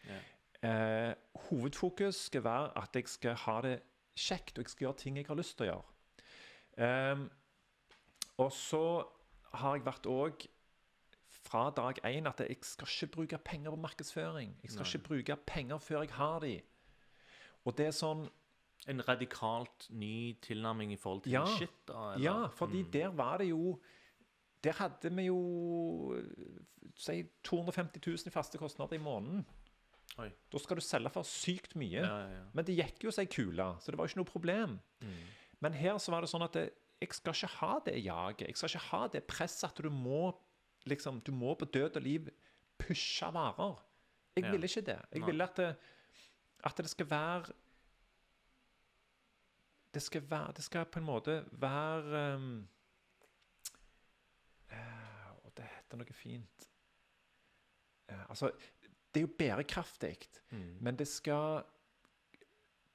Ja. Eh, hovedfokus skal være at jeg skal ha det kjekt, og jeg skal gjøre ting jeg har lyst til å gjøre. Eh, og så har jeg vært òg fra dag én at jeg skal ikke bruke penger på markedsføring. Jeg skal Nei. ikke bruke penger før jeg har de. Og det er sånn En radikalt ny tilnærming i forhold til Ja. shit? da? eller? Ja, fordi Mm. der var det jo Der hadde vi jo si 250 000 i faste kostnader i måneden. Oi. Da skal du selge for sykt mye. Ja, ja, ja. Men det gikk jo seg kule, så det var ikke noe problem. Mm. Men her så var det sånn at det, jeg skal ikke ha det jaget. Jeg skal ikke ha det presset at du må liksom, du må på død og liv pushe varer. Jeg ville ikke det. Jeg ville at det, at det skal være det skal, være, det skal på en måte være um, uh, og Det heter noe fint uh, Altså, det er jo bærekraftig, Mm. men det skal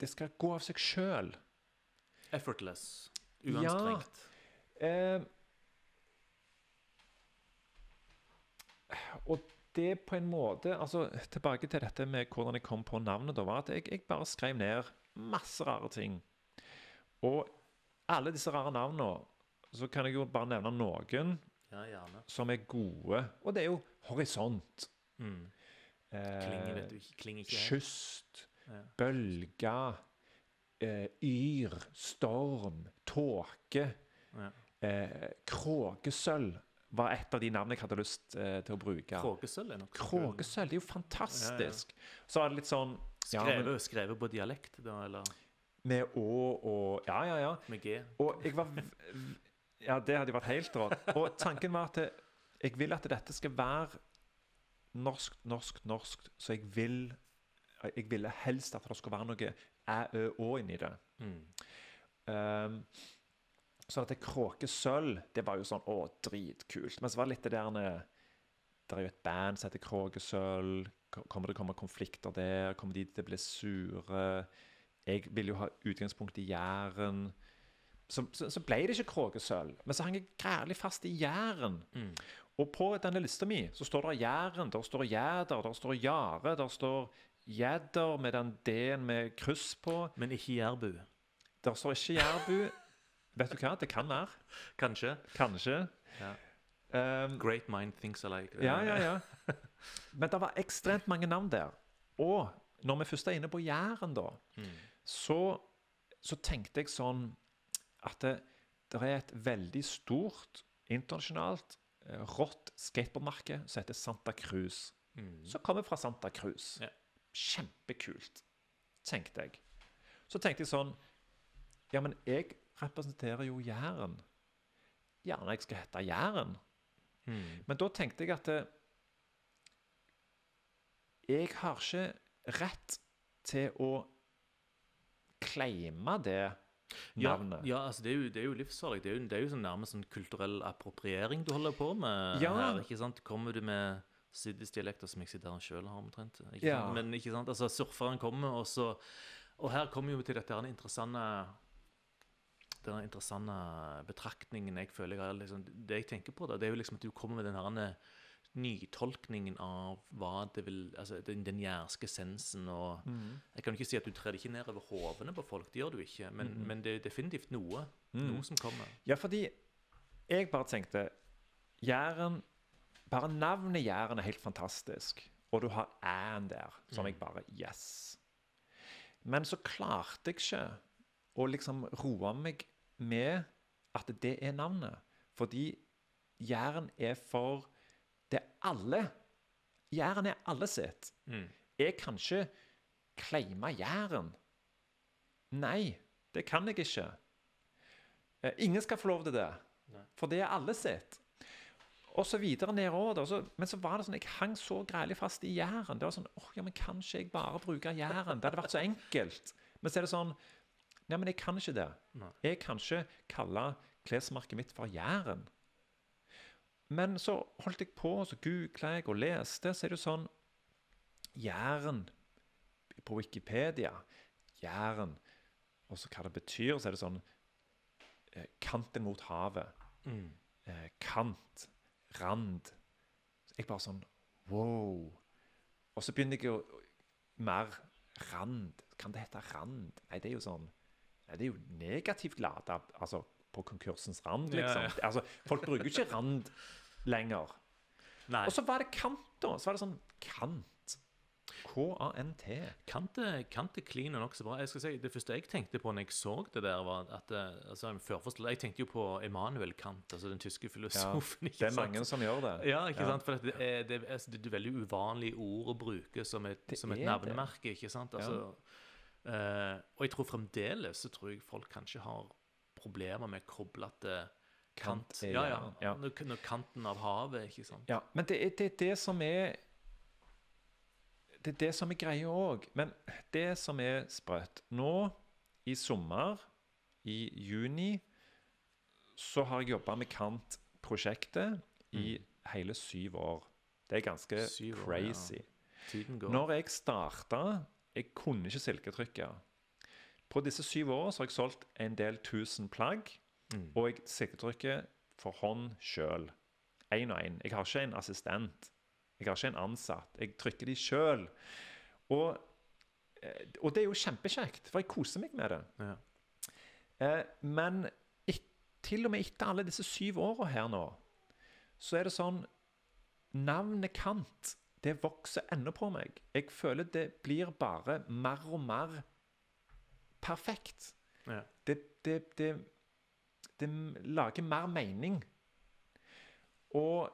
Det skal gå av seg sjøl. Effortless. Ja. Uanstrengt. Eh, og det på en måte altså Tilbake til dette med hvordan jeg kom på navnet. da, var at jeg, jeg bare skrev ned masse rare ting. Og alle disse rare navnene Så kan jeg jo bare nevne noen Ja, gjerne. som er gode. Og det er jo Horisont. Mm. Klinger, eh, vet du ikke. Klinger ikke helt. kyst, Ja. bølge, eh, yr, storm, tåke, Ja. eh, kråkesølv var et av de navnene jeg hadde lyst eh, til å bruke. Kråkesølv er nok Kråkesølv, det er jo fantastisk. Så er det litt sånn ja, men Skrevet, skrevet på dialekt, da, eller Med å og Ja, ja, ja. med G? Og jeg var Ja, det hadde jo vært helt rått. Og tanken var at jeg vil at dette skal være norsk, norsk, norsk. Så jeg vil Jeg ville helst at det skulle være noe æ, ø, å inni det. Mm. Um, så at det Kråkesølv, det var jo sånn Å, dritkult. Men så var det litt det der Det er jo et band som heter Kråkesølv. Kommer det komme konflikter der? Kommer de til å bli sure? Jeg ville jo ha utgangspunkt i Jæren. Så, så, så ble det ikke Kråkesølv. Men så hang jeg grælig fast i Jæren. Mm. Og på denne lista mi så står det Jæren, der står Jæder, der står Jare, der står Jæder med den D-en med kryss på. Men ikke Jærbu. Der står ikke Jærbu. Vet du hva? Det kan være. Kanskje. Kanskje. Ja. Um, Great mind thinks alike. ja, ja, ja. Men det var ekstremt mange navn der. Og når vi først er inne på Jæren, da, Mm. Så, så tenkte jeg sånn at det, det er et veldig stort internasjonalt eh, rått skateboardmerke som heter Santa Cruz. Mm. Som kommer fra Santa Cruz. Ja. Kjempekult, tenkte jeg. Så tenkte jeg sånn Ja, men jeg representerer jo Jæren. Gjerne jeg skal hete Jæren. Mm. Men da tenkte jeg at jeg har ikke rett til å claime det navnet. ja altså det er jo, det er jo livsfarlig. Det er jo, det er jo sånn nærmest sånn kulturell appropriering du holder på med Ja. her. ikke sant? Kommer du med siddisdialekter som jeg sitter her sjøl har omtrent. Ikke Ja. sant? Men ikke sant? Altså, surferen kommer, og så Og her kommer vi til dette her interessante den interessante betraktningen jeg føler jeg har liksom, Det jeg tenker på, da, det er jo liksom at du kommer med den her nytolkningen av hva det vil Altså den, den jærske sensen og Mhm. Jeg kan ikke si at du trer ikke ned over hovene på folk, det gjør du ikke, men, Mhm. men det er definitivt noe. Mhm. Noe som kommer. Ja, fordi jeg bare tenkte Jæren Bare navnet Jæren er helt fantastisk. Og du har æ-en der, som jeg bare Yes. Men så klarte jeg ikke å liksom roe meg med at det er navnet. Fordi Jæren er for alle. Jæren er alle sitt. Mm. Jeg kan ikke claime Jæren. Nei, det kan jeg ikke. Eh, Ingen skal få lov til det, Nei. for det er alle sitt. Og så videre nedover. så- Men så var det sånn, jeg hang så greielig fast i Jæren. Det var sånn, åh, ja, men kan ikke jeg bare bruke Jæren? Det hadde vært så enkelt. Men så er det sånn, nei, men jeg kan ikke det. Nei. Jeg kan ikke kalle klesmerket mitt for Jæren. Men så holdt jeg på, så googla jeg og leste, så er det jo sånn Jæren på Wikipedia. Jæren. Og så hva det betyr, så er det sånn eh, Kanten mot havet. Mm. Eh, kant. Rand. Så jeg bare sånn Wow. Og så begynner jeg jo Mer rand. Kan det hete rand? Nei, det er jo sånn Nei, det er jo negativt lada. Altså på konkursens rand, liksom. ja. Altså, folk bruker ikke rand lenger. Nei, Og så var det kant, da. Så var det sånn kant. K-a-n-t. Kant er clean og nokså bra. Jeg skal si, Det første jeg tenkte på når jeg så det der, var at eh, altså, Jeg tenkte jo på Emanuel Kant, altså den tyske filosofen. ikke Det er sant? mange som gjør det. Ja, ikke Ja. sant? For det, er, det, er, altså, det er veldig uvanlig ord å bruke som et, som et er navnemerke. ikke sant? Altså, uh, og jeg tror fremdeles så tror jeg folk kanskje har problemer med å koble til kant. Kant ja, ja. ja. Når, når kanten av havet, ikke sant. Ja, men det er det, det som er Det er det som er greia òg. Men det som er sprøtt Nå i sommer, i juni, så har jeg jobba med Kant-prosjektet i hele syv år. Det er ganske syv crazy. år, ja. Når jeg starta Jeg kunne ikke silketrykke. På disse syv årene har jeg solgt en del tusen plagg. Mm. Og jeg silketrykker for hånd sjøl. Én og én. Jeg har ikke en assistent. Jeg har ikke en ansatt. Jeg trykker de sjøl. Og, eh, og det er jo kjempekjekt, for jeg koser meg med det. Ja. Eh, men et, til og med etter alle disse syv åra her nå, så er det sånn Navnet Kant det vokser ennå på meg. Jeg føler det blir bare mer og mer perfekt. Ja. Det, det, det, det lager mer mening. Og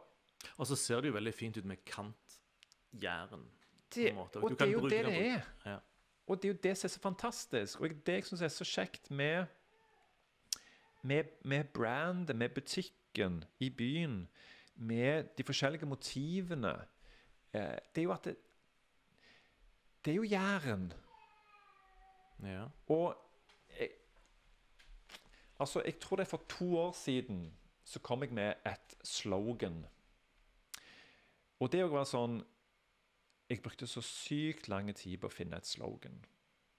Og så ser det jo veldig fint ut med kantjæren. det, måte. og det er jo det det er. Ja. Og det er jo det som er så fantastisk. Og det jeg syns er så kjekt med, med, med brandet, med butikken i byen, med de forskjellige motivene, eh, det er jo at det, det er jo Jæren. Ja. Og jeg, altså, jeg tror det er for to år siden så kom jeg med et slogan. Og det var sånn Jeg brukte så sykt lang tid på å finne et slogan.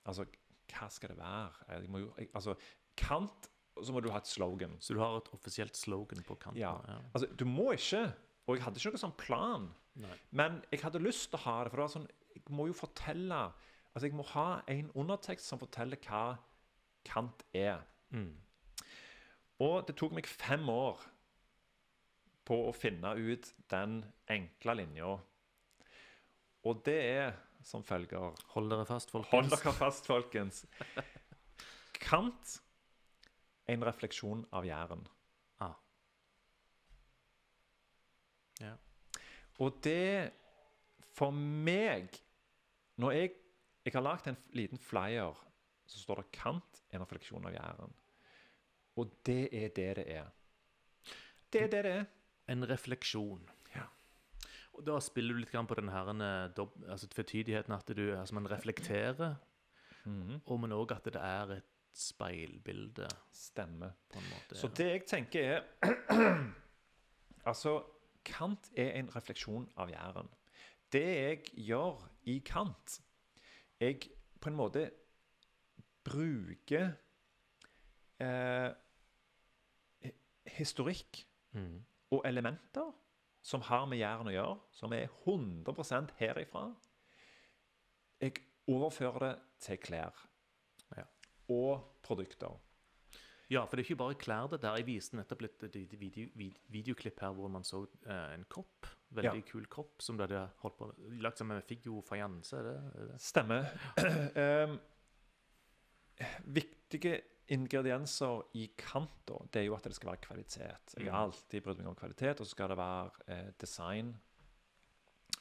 Altså, hva skal det være? Jeg må jo, jeg, altså, Kant, så må du ha et slogan. Så du har et offisielt slogan på kanten? Ja. Altså, du må ikke Og jeg hadde ikke noen sånn plan. Nei. Men jeg hadde lyst til å ha det, for det var sånn Jeg må jo fortelle Altså, jeg må ha en undertekst som forteller hva Kant er. Mm. Og det tok meg fem år på å finne ut den enkle linja. Og det er som følger Hold dere fast, folkens. Hold dere fast, folkens. Kant en refleksjon av Jæren. Ah. Ja. Og det For meg Når jeg, jeg har lagd en liten flyer, så står det 'Kant en refleksjon av Jæren'. Og det er det det er. Det er det det er. En refleksjon. Ja. Og da spiller du litt på den her eh, altså tvetydigheten at du, altså man reflekterer, Mhm. og men òg at det er et speilbilde, Stemmer. på en måte. Så det jeg tenker er Altså, Kant er en refleksjon av Jæren. Det jeg gjør i Kant Jeg på en måte bruker eh, historikk mm. og elementer som har med Jæren å gjøre, som er 100% herifra. Jeg overfører det til klær Ja. og produkter. Ja, for det er ikke bare klær det der. Jeg viste nettopp litt et video, videoklipp her hvor man så eh, en kropp. Veldig kul kropp som de hadde holdt på lagt sammen med figurfajanse. Er er? Stemmer. um, viktige ingredienser i Kant det er jo at det skal være kvalitet. Jeg har Mm. alltid brydd meg om kvalitet, og så skal det være eh, design.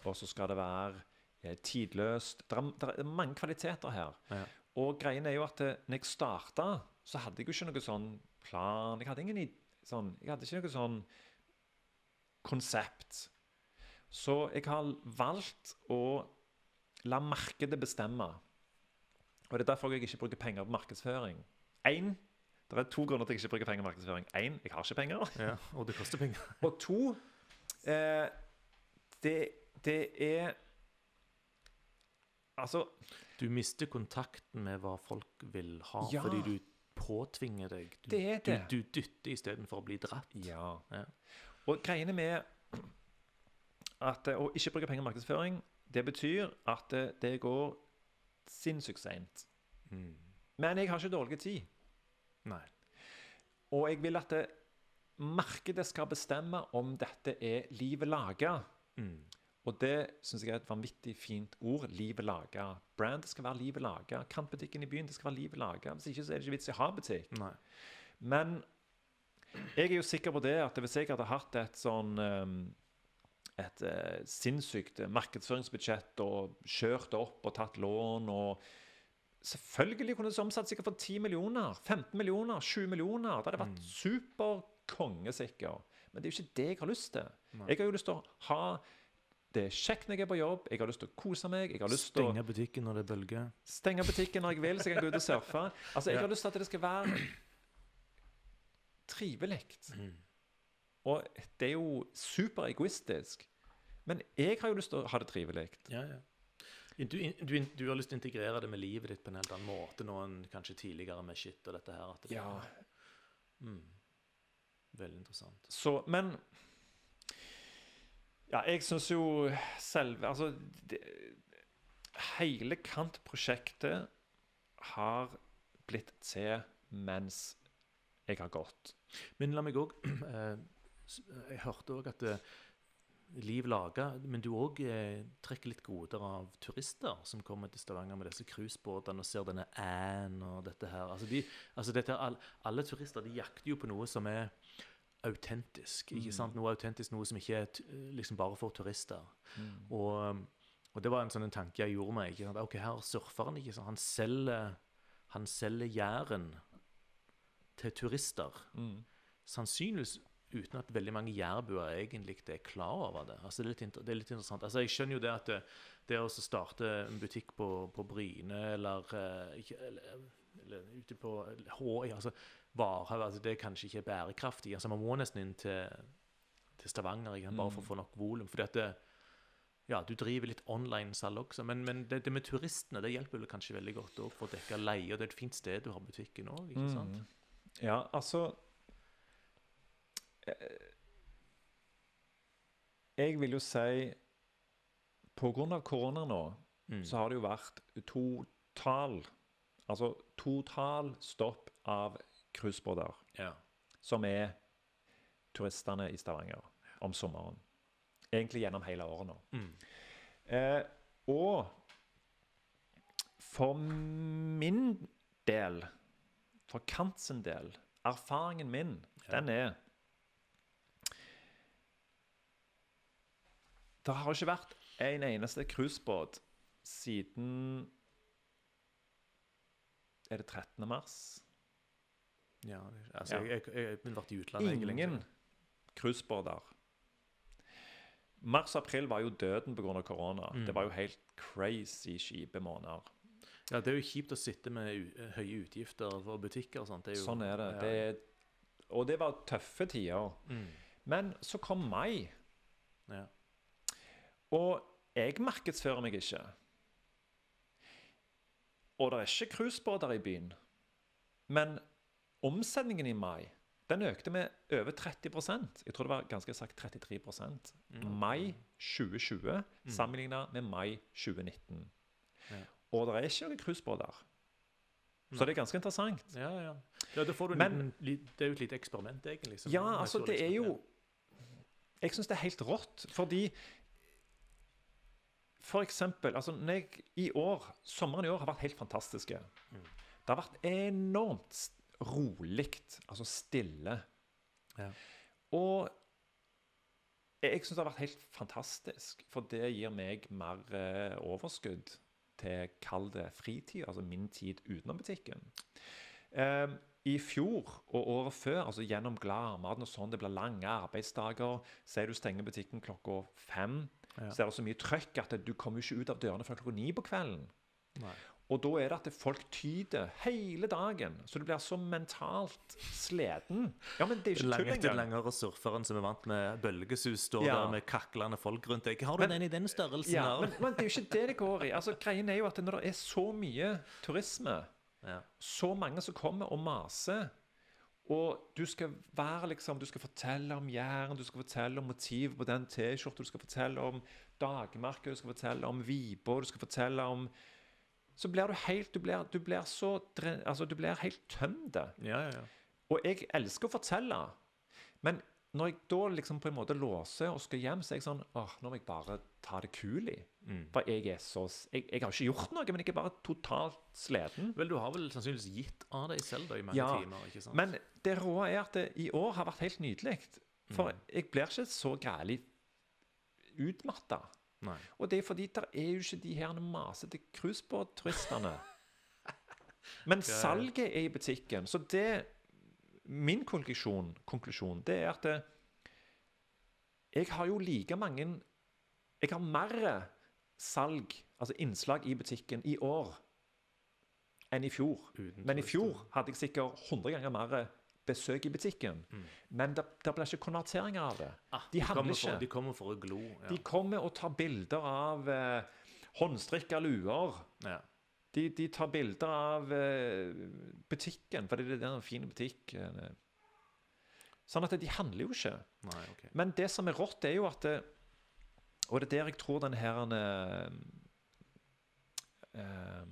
Og så skal det være eh, tidløst. Det er, det er mange kvaliteter her. Ja. Og greien er jo at det, når jeg starta, så hadde jeg jo ikke noe sånn plan. Jeg hadde ingen sånn, jeg hadde ikke noe sånn konsept. Så jeg har valgt å la markedet bestemme. Og Det er derfor jeg ikke bruker penger på markedsføring. En, det er to grunner til at jeg ikke bruker penger på markedsføring. Én, jeg har ikke penger. ja. Og det koster penger. Og to, eh, det, det er Altså Du mister kontakten med hva folk vil ha, Ja. fordi du påtvinger deg. Du, Det er det. Du, du dytter istedenfor å bli dratt. Ja. Ja. Og greiene med at eh, å ikke bruke penger i markedsføring, det betyr at eh, det går sinnssykt seint. Mm. Men jeg har ikke dårlig tid. Nei. Og jeg vil at det, markedet skal bestemme om dette er livet laga. Mm. Og det syns jeg er et vanvittig fint ord. Livet laga. Brandet skal være livet laga. Kantbutikken i byen det skal være livet laga. Hvis ikke så er det ikke vits i å ha butikk. Nei. Men jeg er jo sikker på det at hvis jeg hadde hatt et sånn um, et eh, sinnssykt markedsføringsbudsjett og kjørt det opp og tatt lån og Selvfølgelig kunne det omsatt sikkert for 10 millioner, 15 millioner, 20 millioner. Det hadde vært Mm. superkongesikker. Men det er jo ikke det jeg har lyst til. Nei. Jeg har jo lyst til å ha det er kjekt når jeg er på jobb, jeg har lyst til å kose meg. jeg har lyst til å Stenge butikken når det er bølger. Stenge butikken når jeg vil, så jeg kan gå ut og surfe. Altså, Jeg Ja. har lyst til at det skal være trivelig. Mm. Og det er jo superegoistisk. Men jeg har jo lyst til å ha det trivelig. Ja, ja. Du, du, du har lyst til å integrere det med livet ditt på en helt annen måte nå enn kanskje tidligere med shit og dette her. Det, Ja. Mm. Veldig interessant. Så, men Ja, jeg syns jo selve Altså det, Hele Kant-prosjektet har blitt til mens jeg har gått. Men la meg òg Jeg hørte òg at det, liv laga, men du òg eh, trekker litt goder av turister som kommer til Stavanger med disse cruisebåtene og ser denne Ann og dette her. Altså, de, altså dette, alle, alle turister de jakter jo på noe som er autentisk. ikke sant? Noe autentisk, noe som ikke er liksom bare for turister. Og, og det var en sånn en tanke jeg gjorde meg. ikke sant? Ok, her surfer han, ikke sant? Han selger, han selger Jæren til turister. Sannsynligvis uten at veldig mange jærbuer egentlig er klar over det. Altså, det, er litt, det er litt interessant. Altså, jeg skjønner jo det at det, det å starte en butikk på, på Bryne eller, eh, eller, eller ute på H, altså, Varhaug, altså, det er kanskje ikke bærekraftig. Altså, man må nesten inn til, til Stavanger ikke bare for å få nok volum. fordi at det, ja, du driver litt online-salg også, men, men det, det med turistene det hjelper vel kanskje veldig godt også for å dekke leie. og Det er et fint sted du har butikken òg, ikke sant? Ja, altså eh, Jeg vil jo si av korona nå, så har det jo vært total Altså total stopp av cruisebåter, Ja. som er turistene i Stavanger om sommeren. Egentlig gjennom hele året nå. Eh, og for min del, for Kant sin del, erfaringen min, den er Det har ikke vært en eneste cruisebåt siden Er det 13. mars? Ja, altså, Ja. Jeg, jeg, jeg, jeg vært i utlandet. Ingen cruisebåter. Mars-april var jo døden pga. korona. Mm. Det var jo helt crazy kjipe måneder. Ja, Det er jo kjipt å sitte med u høye utgifter for butikker og sånt. Det er jo, Sånn er det. Ja. det og det var tøffe tider. Mm. Men så kom mai, Ja. og jeg markedsfører meg ikke. Og det er ikke cruisebåter i byen. Men omsetningen i mai den økte med over 30% Jeg tror det var ganske sagt 33% Mai 2020 sammenlignet med mai 2019. Ja. Og det er ikke noen cruisebåter. Så det er ganske interessant. Ja, ja. ja da får du Men- liten, det er jo et lite eksperiment, egentlig. Ja, altså, det er liksom- jo Jeg syns det er helt rått, fordi For eksempel altså, jeg, I år, sommeren i år har vært helt fantastiske. Det har vært enormt rolig, altså stille. Ja. Og jeg syns det har vært helt fantastisk, for det gir meg mer eh, overskudd til kall det fritid, altså min tid utenom butikken. Eh, I fjor og året før, altså gjennom Gladmaten og sånn, det blir lange arbeidsdager. Sier du stenger butikken klokka fem, Ja. så er det så mye trøkk at du kommer ikke ut av dørene før klokka ni på kvelden. Nei. Og da er det at folk tyder hele dagen, så du blir så mentalt sliten. Ja, men det er ikke tull engang. langere surferen som er vant med bølgesus, står Ja. der med kaklende folk rundt deg. Har du Men- den i den størrelsen Ja, men, men det er jo ikke det det går i. Altså, greien er jo at når det er så mye turisme, Ja. så mange som kommer og maser, og du skal være liksom, du skal fortelle om Jæren, du skal fortelle om motivet på den T-skjorta, du skal fortelle om dagmerket, du skal fortelle om Vibo, du skal fortelle om Så blir du helt Du blir, du blir så Altså, du blir helt tømt. Ja, ja, ja. Og jeg elsker å fortelle. Men når jeg da liksom på en måte låser og skal hjem, så er jeg sånn åh, nå må jeg bare ta det kul i. Mm. For jeg er så jeg, jeg har ikke gjort noe, men jeg er bare totalt sliten. Vel, du har vel sannsynligvis gitt av deg selv da, i mange Ja, timer? ikke sant? Men det råe er at det i år har vært helt nydelig. For Mm. jeg blir ikke så grælig utmatta. Nei. Og det er fordi der er jo ikke de her masete cruisebåtturistene. Men salget er i butikken. Så det Min konklusjon, konklusjon det er at det, jeg har jo like mange Jeg har mer salg, altså innslag i butikken, i år enn i fjor. Men i fjor hadde jeg sikkert 100 ganger mer besøk i butikken. Men det, det blir ikke konverteringer av det. Ah, de handler kommer for, ikke. De kommer for å glo. Ja. De kommer og tar bilder av eh, håndstrikka luer. ja. De, de tar bilder av eh, butikken, for det er en fin butikk. eh. Sånn at de handler jo ikke. Nei, okay. Men det som er rått, er jo at det, Og det er der jeg tror den her eh, eh,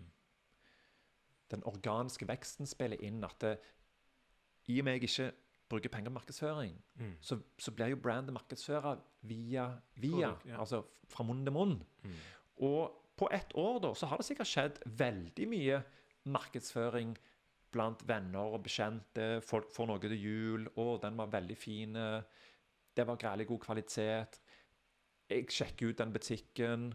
Den organiske veksten spiller inn. At det, i og med jeg ikke bruker penger på markedsføring, Mm. så, så blir jo brandet markedsføra via, via Produkt, ja. altså fra munn til munn. Mm. Og på ett år da, så har det sikkert skjedd veldig mye markedsføring blant venner og bekjente. Folk får noe til jul. 'Å, den var veldig fin. Det var grælig god kvalitet.' Jeg sjekker ut den butikken.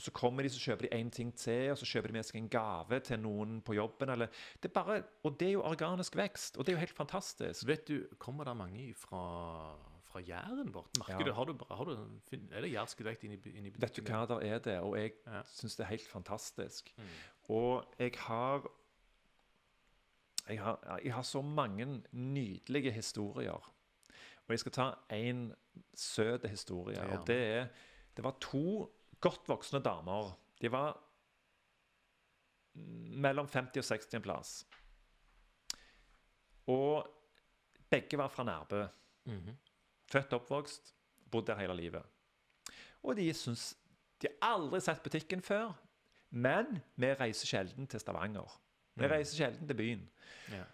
Så kommer de, så kjøper de én ting til, og så kjøper de med seg en gave til noen på jobben. Eller, det bare, og det er jo organisk vekst, og det er jo helt fantastisk. Vet du, kommer det mange fra, fra Jæren vårt? Merker Ja. du, har du, har du, er det jærsk dialekt inni, inni Vet du hva, der er det, og jeg Ja. syns det er helt fantastisk. Mm. Og jeg har jeg har, jeg har så mange nydelige historier. Og jeg skal ta en søt historie. Ja. Og det er Det var to godt voksne damer. De var mellom 50 og 60 en plass. Og begge var fra Nærbø. Mhm. Født og oppvokst, bodd der hele livet. Og de syns De har aldri sett butikken før, men vi reiser sjelden til Stavanger. Vi Mm. reiser sjelden til byen. Ja.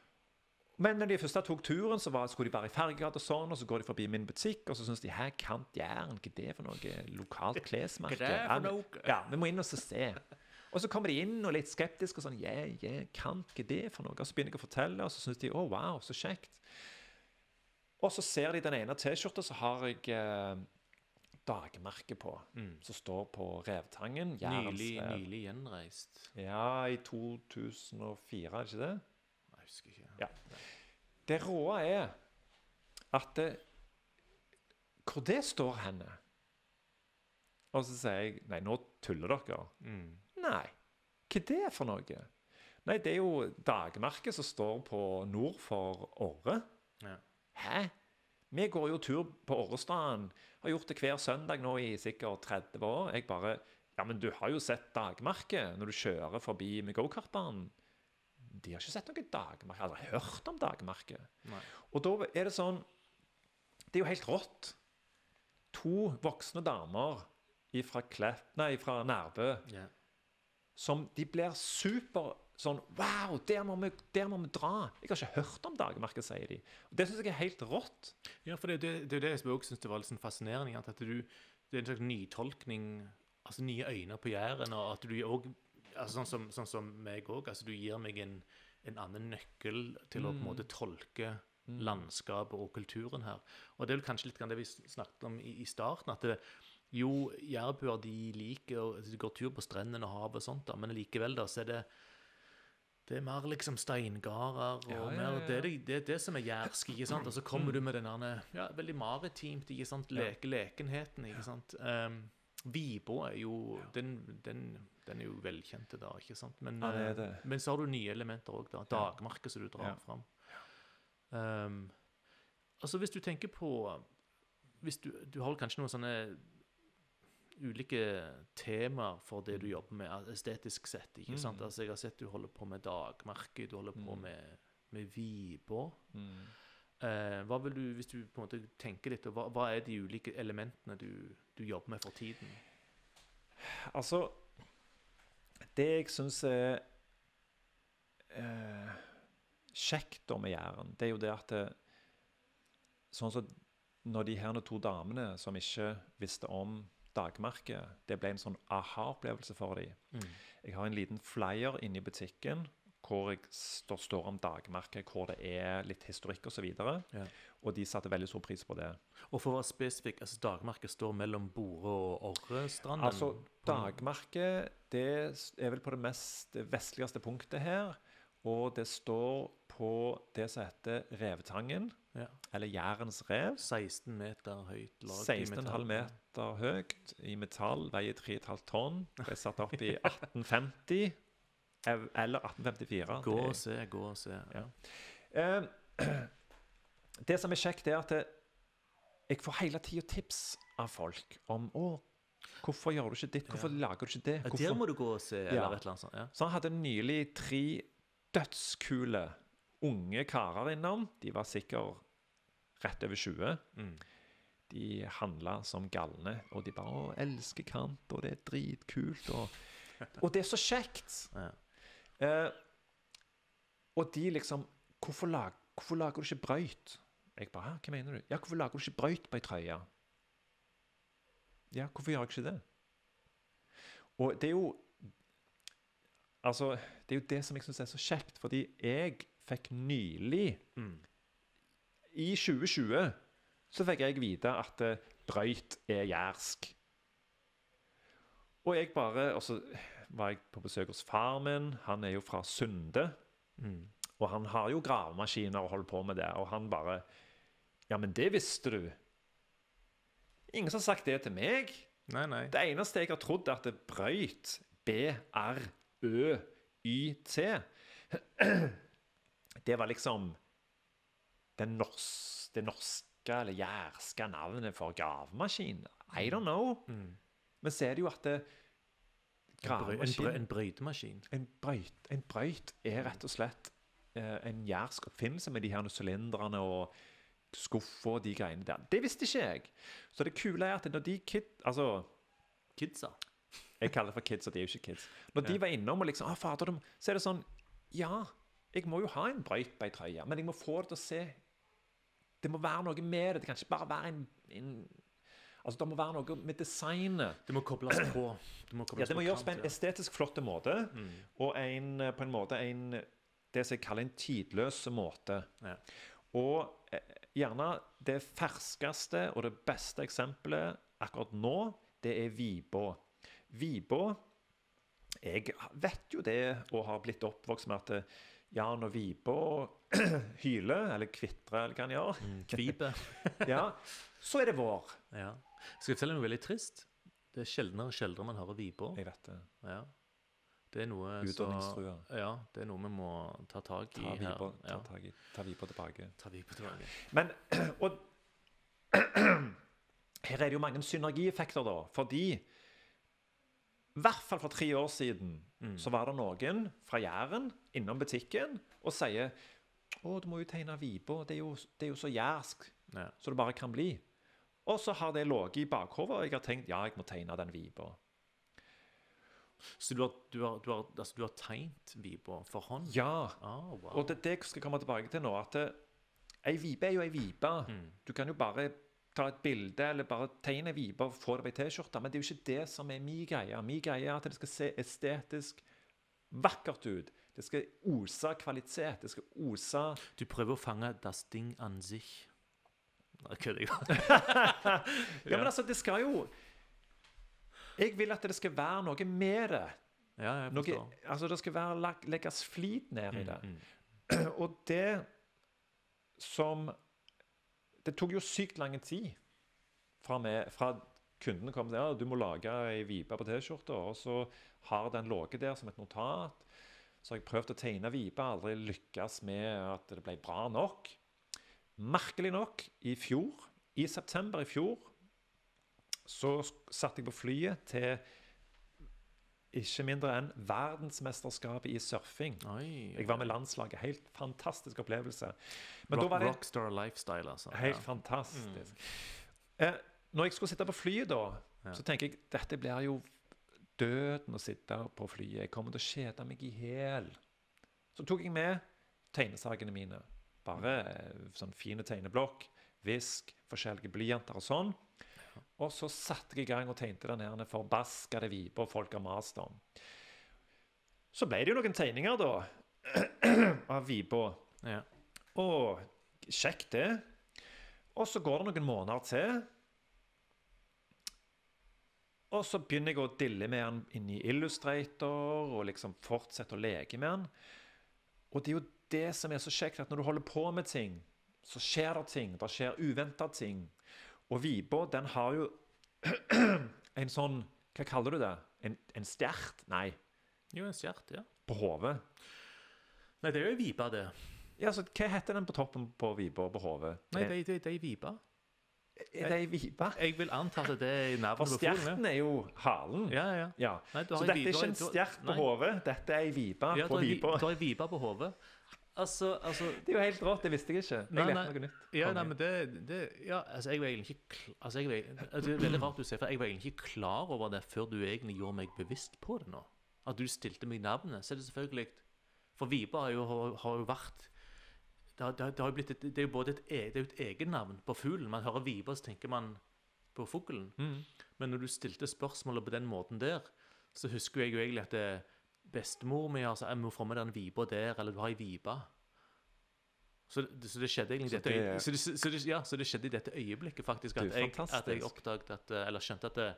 Men når de først tok turen, så var, skulle de bare i Fergegata og sånn, og så går de forbi min butikk, og så syns de her Kant Jæren, hva er det for noe lokalt klesmerke? Er Ja, vi- må inn og så se. Og så kommer de inn og litt skeptiske og sånn yeah, Kant, hva er det for noe? Og så begynner jeg å fortelle, og så syns de Å, wow, så kjekt. Og så ser de den ene T-skjorta, så har jeg eh, dagmerke på, Mm. som står på Revtangen. Jærens Nylig, nylig gjenreist. Ja, i 2004, er det ikke det? Jeg husker ikke. Ja. Det råe er at det, Hvor det står henne Og så sier jeg Nei, nå tuller dere. Mm. Nei. Hva er det for noe? Nei, det er jo dagmerket som står på nord for Åre. Ja. Hæ? Vi går jo tur på Årestaden. Har gjort det hver søndag nå i sikkert 30 år. Jeg bare Ja, men du har jo sett dagmerket når du kjører forbi med gokartbanen. De har ikke sett noe dagmerke. Aldri hørt om dagmerket. Nei. Og da er det sånn Det er jo helt rått. To voksne damer fra Klepp Nei, fra Nærbø Yeah. som de blir super sånn Wow, der må vi, der må vi dra! Jeg har ikke hørt om dagmerket, sier de. Og Det syns jeg er helt rått. Ja, for det, det, det er jo det jeg også syns var litt sånn fascinerende. At du, det er en slags nytolkning, altså nye øyne på Jæren. Og at du òg altså sånn, som, sånn som meg òg. Altså, du gir meg en, en annen nøkkel til å på en måte tolke landskapet og kulturen her. Og det er vel kanskje litt det vi snakket om i, i starten. at det, jo, jærbuer de liker de går tur på strendene og havet og sånt, da, men likevel da, så er det det er mer liksom steingarder og Ja, ja, mer ja. Det, er det, det det som er jærsk, ikke sant? Og så kommer du med den ja, veldig maritimt, ikke sant? Leke, lekenheten, ikke sant? Um, Vibå er jo den, den, den er jo velkjente da, ikke sant? Men, Ja, det eh, det. men så har du nye elementer òg, da. Dagmarket som du drar Ja. fram. Um, altså, hvis du tenker på hvis du, du har kanskje noen sånne ulike temaer for det du jobber med, estetisk sett. ikke sant? Mm. Altså, Jeg har sett du holder på med dagmarke, du holder på Mm. med, med Vibå. Eh, hva vil du, Hvis du på en måte tenker litt, hva, hva er de ulike elementene du, du jobber med for tiden? Altså Det jeg syns er eh, kjekt da med Jæren, det er jo det at det, Sånn som når de her to damene som ikke visste om dagmerket, det ble en sånn aha-opplevelse for dem. Jeg har en liten flyer inne i butikken hvor jeg står, står om dagmerket, hvor det er litt historikk osv. Og, Ja. og de satte veldig stor pris på det. Og for å være spesifikk, altså dagmerket står mellom Bore og Orrestranden? Altså, dagmerket det er vel på det mest vestligste punktet her. Og det står på det som heter Revetangen, Ja. eller Jærens rev. 16 meter høyt lag i 16,5 meter høyt i metall, veier 3,5 tonn. Ble satt opp i 1850 ev- eller 1854. Gå og se, gå og se. Ja. Eh, det som er kjekt, er at jeg får hele tida tips av folk om å, hvorfor gjør du ikke ditt, hvorfor lager du ikke det? Hvorfor? Der må du gå og se, eller Ja. et eller annet sånt. Ja. Så han hadde nylig tre dødskule unge karer innom. De var sikkert rett over 20. Mm. De handla som galne, og de bare 'Å, elsker Kant, og det er dritkult', og Og det er så kjekt! Ja. Eh, og de liksom hvorfor, lag, hvorfor lager du ikke brøyt? Jeg bare Hva mener du? Ja, hvorfor lager du ikke brøyt på ei trøye? Ja, hvorfor gjør jeg ikke det? Og det er jo Altså, det er jo det som jeg syns er så kjekt, fordi jeg fikk nylig Mm. I 2020 så fikk jeg vite at eh, brøyt er jærsk. Og jeg bare Og så var jeg på besøk hos far min. Han er jo fra Sunde. Mm. Og han har jo gravemaskiner og holder på med det. Og han bare Ja, men det visste du. Ingen som har sagt det til meg. Nei, nei. Det eneste jeg har trodd, er at det brøyt B-R-Ø-Y-T Det var liksom det, nors det norske eller jærske navnet for gravemaskin. I don't know. Mm. Men så er det jo at det, gravemaskin en brøytemaskin. en brøyt, en brøyt er rett og slett eh, en jærsk oppfinnelse med de her sylinderne og skuffa og de greiene der. Det visste ikke jeg. Så det kule er at når de kid... Altså, Kidsa. jeg kaller det for kids, og de er jo ikke kids. Når de var innom og liksom ah, fader, Så er det sånn Ja, jeg må jo ha en brøyt på ei trøye, men jeg må få det til å se Det må være noe med det. Det kan ikke bare være en, en Altså, det må være noe med designet. Det må kobles på. Det må, Ja, det må gjøres på en ja. estetisk flott måte, Mm. og en, eh, på en måte en Det som jeg kaller en tidløs måte. Ja. Og eh, gjerne det ferskeste og det beste eksempelet akkurat nå, det er Vibå. Vibå Jeg vet jo det og har blitt oppvokst med at ja, når Vibå hyler, eller kvitrer, eller hva han gjør, Mm. Kvipe. ja, så er det vår. Ja. Skal jeg fortelle noe veldig trist? Det er sjeldnere og sjeldnere man hører viper. Jeg vet det. Ja. Det er noe så Utdanningstrua. Ja, det er noe vi må ta tak i Ta her. Ja. ta, tak i- ta Vibå tilbake. Ta viper tilbake. Men Og her er det jo mange synergieffekter, da. Fordi i hvert fall for tre år siden Mm. så var det noen fra Jæren innom butikken og sier å, du må jo tegne Vibå. Det, er jo- det er jo så jærsk Ja. så det bare kan bli. Og så har det ligget i bakhodet, og jeg har tenkt ja, jeg må tegne den vipa. Så du har, du har, du har, altså, du har tegnet vipa for hånd? Ja. Oh, wow. Og det, det skal jeg komme tilbake til nå. at det, Ei vipe er jo ei vipe. Mm. Du kan jo bare ta et bilde eller bare tegne ei vipe og få det på ei T-skjorte. Men det er jo ikke det som er min greie. Min greie er at det skal se estetisk vakkert ut. Det skal ose kvalitet. Det skal ose Du prøver å fange das Ding an sich. Nei, kødder jeg? Ja, men altså, det skal jo Jeg vil at det skal være noe med det. Ja, jeg Noe, forstår. altså, det skal være legges flit ned i det. Mm, mm. Og det som Det tok jo sykt lang tid fra, med, fra kundene kom til ja, du må lage ei vipe på T-skjorta, og så har den ligget der som et notat. Så har jeg prøvd å tegne vipe, aldri lykkes med at det ble bra nok. Merkelig nok, i fjor, i september i fjor, så satt jeg på flyet til ikke mindre enn verdensmesterskapet i surfing. Oi. Jeg var med landslaget. Helt fantastisk opplevelse. Men Rock, da var det Rockstar lifestyle, altså. helt Ja. fantastisk. Eh, når jeg skulle sitte på flyet da, Ja. så tenker jeg dette blir jo døden å sitte på flyet. Jeg kommer til å kjede meg i hjel. Så tok jeg med tegnesakene mine. Bare eh, sånn fine tegneblokk, visk, forskjellige blyanter og sånn. Og så satte jeg i gang og tegnte den her forbaskede vipa folk har mast om. Så ble det jo noen tegninger, da, av vipa. Ja. Og kjekt det. Og så går det noen måneder til. Og så begynner jeg å dille med den inn i Illustrator og liksom fortsette å leke med den. Og det er jo det som er så kjekt, at når du holder på med ting, så skjer det ting. Det skjer uventa ting. Og Vibo, den har jo en sånn Hva kaller du det? En, en stjert? Nei, Jo, en stjert, ja. på hodet. Nei, det er jo ei vipe, det. Ja, så Hva heter den på toppen på vipa på hodet? Nei, det, det, det er ei vipe. Er det ei vipe? Jeg vil anta at det er For navnet på fuglen. stjerten er jo halen. Ja, ja. Ja. Nei, Så dette er ikke en stjert på hodet, dette er ei vipe Ja, på vipa. du har ei vipe på hodet. Altså, altså Det er jo helt rått, det visste jeg ikke. Jeg Nei, nei. noe nytt. Ja, nei, men det, det Ja, altså, jeg var egentlig ikke altså, jeg var, altså, Det er veldig rart du sier, for jeg var egentlig ikke klar over det før du egentlig gjorde meg bevisst på det nå. At du stilte meg navnet. Så er det selvfølgelig For Vibe har jo, har, jo vært det, har- det, har- jo blitt et, det er jo både et, e- det er et egennavn på fuglen. Man hører viper, så tenker man på fuglen. Mm. Men når du stilte spørsmålet på den måten der, så husker jeg jo egentlig at det, bestemor mi altså, jeg må få med den vipa der, eller du har ei vipe. Så, så det skjedde egentlig Så dette det- så det, så det, ja, så det skjedde i dette øyeblikket, faktisk, at jeg, at jeg oppdaget at eh, Eller skjønte at det,